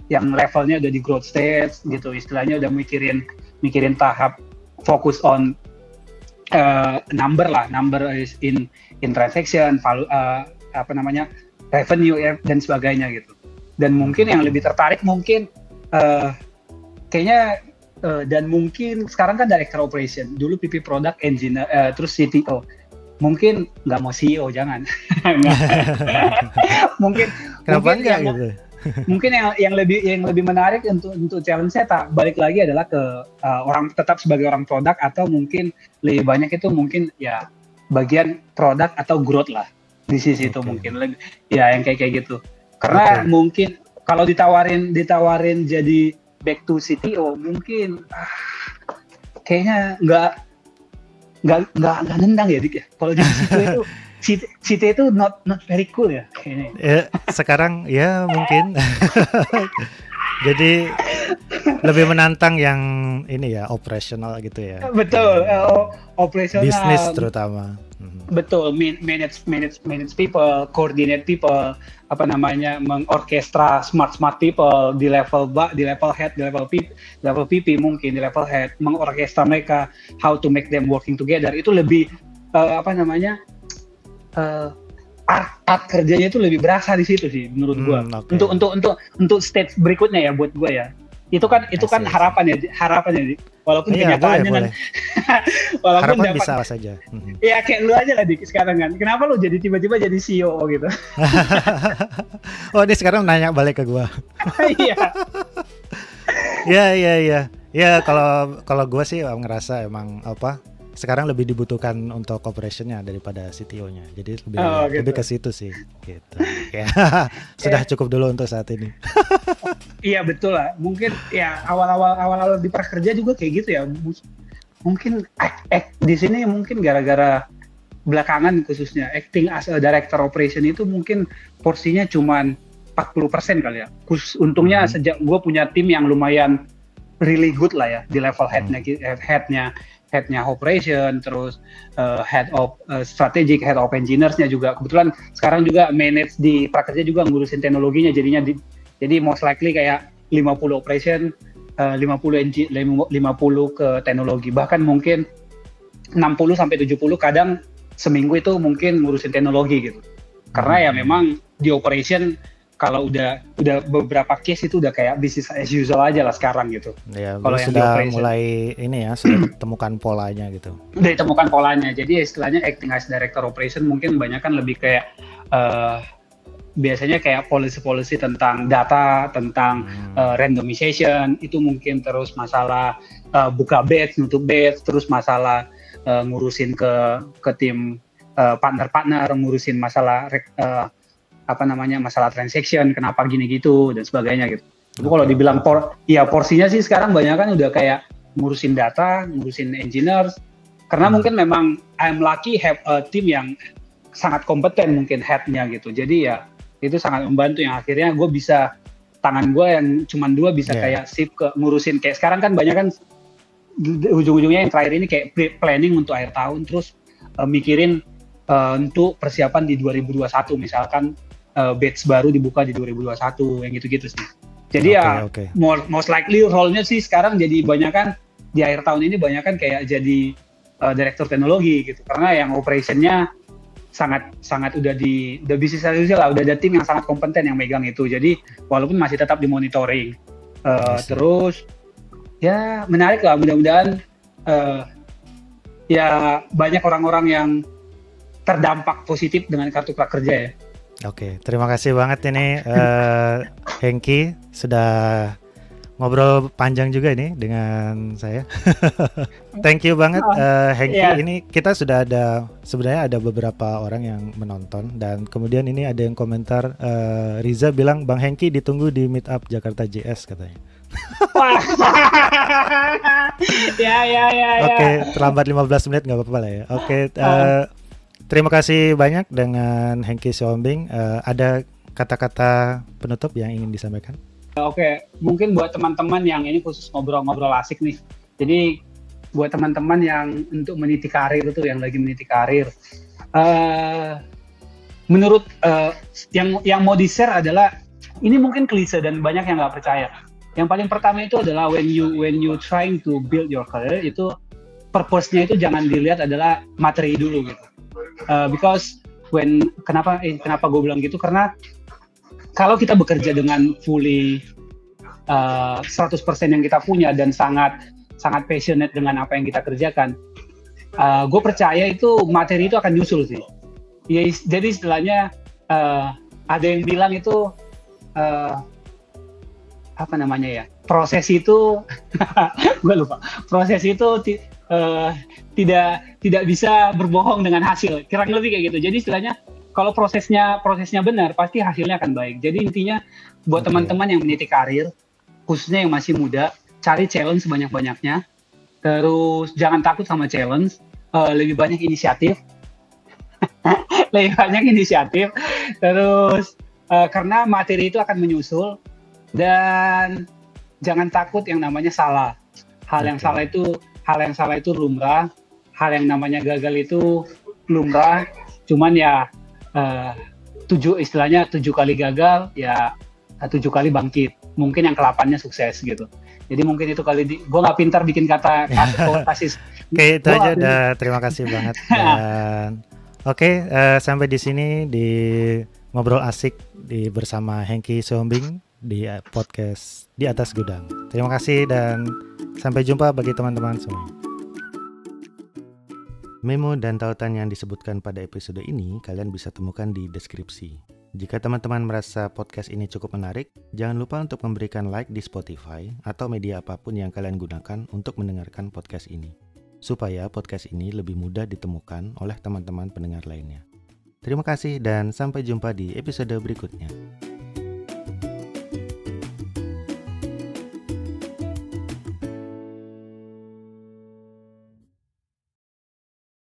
S1: yang levelnya udah di growth stage gitu. Istilahnya udah mikirin mikirin tahap fokus on uh, number lah, number is in in transaction, valu, uh, apa namanya revenue ya, dan sebagainya gitu. Dan mungkin yang lebih tertarik mungkin uh, kayaknya uh, dan mungkin sekarang kan director operation, dulu PP product engineer, uh, terus CTO. Mungkin nggak mau CEO jangan. mungkin
S2: Kenapa mungkin enggak gitu?
S1: mungkin yang yang lebih yang lebih menarik untuk untuk challenge saya tak balik lagi adalah ke uh, orang tetap sebagai orang produk atau mungkin lebih banyak itu mungkin ya bagian produk atau growth lah di sisi okay. itu mungkin lebih ya yang kayak kayak gitu karena okay. mungkin kalau ditawarin ditawarin jadi back to CTO mungkin ah, kayaknya nggak nggak nggak nggak nendang ya dik ya kalau jadi CTO itu CT itu not not very cool ya kayaknya.
S2: Ya, sekarang ya mungkin. Jadi lebih menantang yang ini ya operasional gitu ya.
S1: Betul, uh, operasional.
S2: Bisnis terutama.
S1: Mhm. Betul, manage manage manage people, coordinate people, apa namanya mengorkestra smart smart people di level ba, di level head, di level PP, level PP mungkin di level head, mengorkestra mereka how to make them working together itu lebih uh, apa namanya uh, art, art kerjanya itu lebih berasa di situ sih menurut gua. Hmm, okay. Untuk untuk untuk untuk stage berikutnya ya buat gua ya. Itu kan itu kan harapan ya harapan ya. Walaupun iya, kenyataannya kan
S2: walaupun harapan dapat, bisa saja.
S1: Hmm. Iya kayak lu aja lah dik sekarang kan. Kenapa lu jadi tiba-tiba jadi CEO gitu?
S2: oh, dia sekarang nanya balik ke gua.
S1: Iya.
S2: Iya iya iya. Ya kalau kalau gua sih ngerasa emang apa sekarang lebih dibutuhkan untuk operationnya daripada CTO-nya. Jadi lebih oh, gitu. lebih ke situ sih. Gitu. ya sudah cukup dulu untuk saat ini.
S1: iya betul lah. Mungkin ya awal-awal awal-awal di prakerja juga kayak gitu ya. Mungkin act, act, di sini mungkin gara-gara belakangan khususnya acting as a director operation itu mungkin porsinya cuma 40% kali ya. Khusus untungnya hmm. sejak gue punya tim yang lumayan really good lah ya di level headnya hmm. headnya headnya operation, terus uh, head of uh, strategic, head of engineers-nya juga. Kebetulan sekarang juga manage di prakerja juga ngurusin teknologinya, jadinya di, jadi most likely kayak 50 operation, uh, 50 engi, 50 ke teknologi. Bahkan mungkin 60 sampai 70 kadang seminggu itu mungkin ngurusin teknologi gitu. karena ya memang di operation kalau udah udah beberapa case itu udah kayak bisnis as usual aja lah sekarang gitu.
S2: Ya, kalau yang sudah mulai ini ya sudah temukan polanya gitu.
S1: Udah ditemukan polanya. Jadi istilahnya acting as director operation mungkin banyak kan lebih kayak uh, biasanya kayak policy-policy tentang data, tentang hmm. uh, randomization, itu mungkin terus masalah uh, buka batch, nutup batch, terus masalah uh, ngurusin ke ke tim partner-partner, uh, ngurusin masalah uh, apa namanya masalah transaction, kenapa gini gitu dan sebagainya gitu. Itu kalau dibilang por, ya porsinya sih sekarang banyak kan udah kayak ngurusin data, ngurusin engineers, karena hmm. mungkin memang I'm lucky have a team yang sangat kompeten mungkin headnya gitu. Jadi ya itu sangat membantu yang akhirnya gue bisa tangan gue yang cuma dua bisa yeah. kayak sip ke ngurusin kayak sekarang kan banyak kan ujung-ujungnya yang terakhir ini kayak planning untuk akhir tahun terus uh, mikirin uh, untuk persiapan di 2021 misalkan uh, batch baru dibuka di 2021 yang gitu-gitu sih. Jadi okay, ya okay. More, most likely role-nya sih sekarang jadi banyak kan di akhir tahun ini banyak kan kayak jadi uh, direktur teknologi gitu karena yang operationnya sangat sangat udah di udah bisnis as lah udah ada tim yang sangat kompeten yang megang itu jadi walaupun masih tetap dimonitoring uh, terus ya menarik lah mudah-mudahan uh, ya banyak orang-orang yang terdampak positif dengan kartu prakerja ya.
S2: Oke, terima kasih banget ini uh, Hengki sudah ngobrol panjang juga ini dengan saya. Thank you banget uh, Hengki. Yeah. Ini kita sudah ada sebenarnya ada beberapa orang yang menonton dan kemudian ini ada yang komentar uh, Riza bilang Bang Hengki ditunggu di Meet Up Jakarta JS katanya.
S1: ya ya ya.
S2: Oke, okay, terlambat 15 menit nggak apa-apa lah ya. Oke, okay, uh. Terima kasih banyak dengan Hengki Siombing. Uh, ada kata-kata penutup yang ingin disampaikan?
S1: Oke, mungkin buat teman-teman yang ini khusus ngobrol-ngobrol asik nih. Jadi buat teman-teman yang untuk meniti karir itu yang lagi meniti karir, uh, menurut uh, yang yang mau di share adalah ini mungkin klise dan banyak yang nggak percaya. Yang paling pertama itu adalah when you when you trying to build your career itu purpose-nya itu jangan dilihat adalah materi dulu gitu. Uh, because when kenapa eh, kenapa gue bilang gitu? Karena kalau kita bekerja dengan fully uh, 100% yang kita punya dan sangat sangat passionate dengan apa yang kita kerjakan, uh, gue percaya itu materi itu akan nyusul sih. Ya, jadi istilahnya uh, ada yang bilang itu uh, apa namanya ya? Proses itu gue lupa. Proses itu uh, tidak tidak bisa berbohong dengan hasil kira-kira lebih kayak gitu jadi istilahnya kalau prosesnya prosesnya benar pasti hasilnya akan baik. Jadi intinya buat teman-teman yang meniti karir, khususnya yang masih muda, cari challenge sebanyak-banyaknya. Terus jangan takut sama challenge, uh, lebih banyak inisiatif. lebih banyak inisiatif. Terus uh, karena materi itu akan menyusul dan jangan takut yang namanya salah. Hal yang salah itu hal yang salah itu lumrah. Hal yang namanya gagal itu lumrah. Cuman ya uh, tujuh istilahnya tujuh kali gagal ya eh, tujuh kali bangkit. Mungkin yang kelapannya sukses gitu. Jadi mungkin itu kali di, gue nggak pintar bikin kata kasih
S2: oke itu aja. udah terima kasih banget. Dan oke okay, uh, eh, sampai di sini di ngobrol asik di bersama Hengki Sombing di podcast di atas gudang. Terima kasih dan sampai jumpa bagi teman-teman semua Memo dan tautan yang disebutkan pada episode ini kalian bisa temukan di deskripsi. Jika teman-teman merasa podcast ini cukup menarik, jangan lupa untuk memberikan like di Spotify atau media apa pun yang kalian gunakan untuk mendengarkan podcast ini, supaya podcast ini lebih mudah ditemukan oleh teman-teman pendengar lainnya. Terima kasih dan sampai jumpa di episode berikutnya.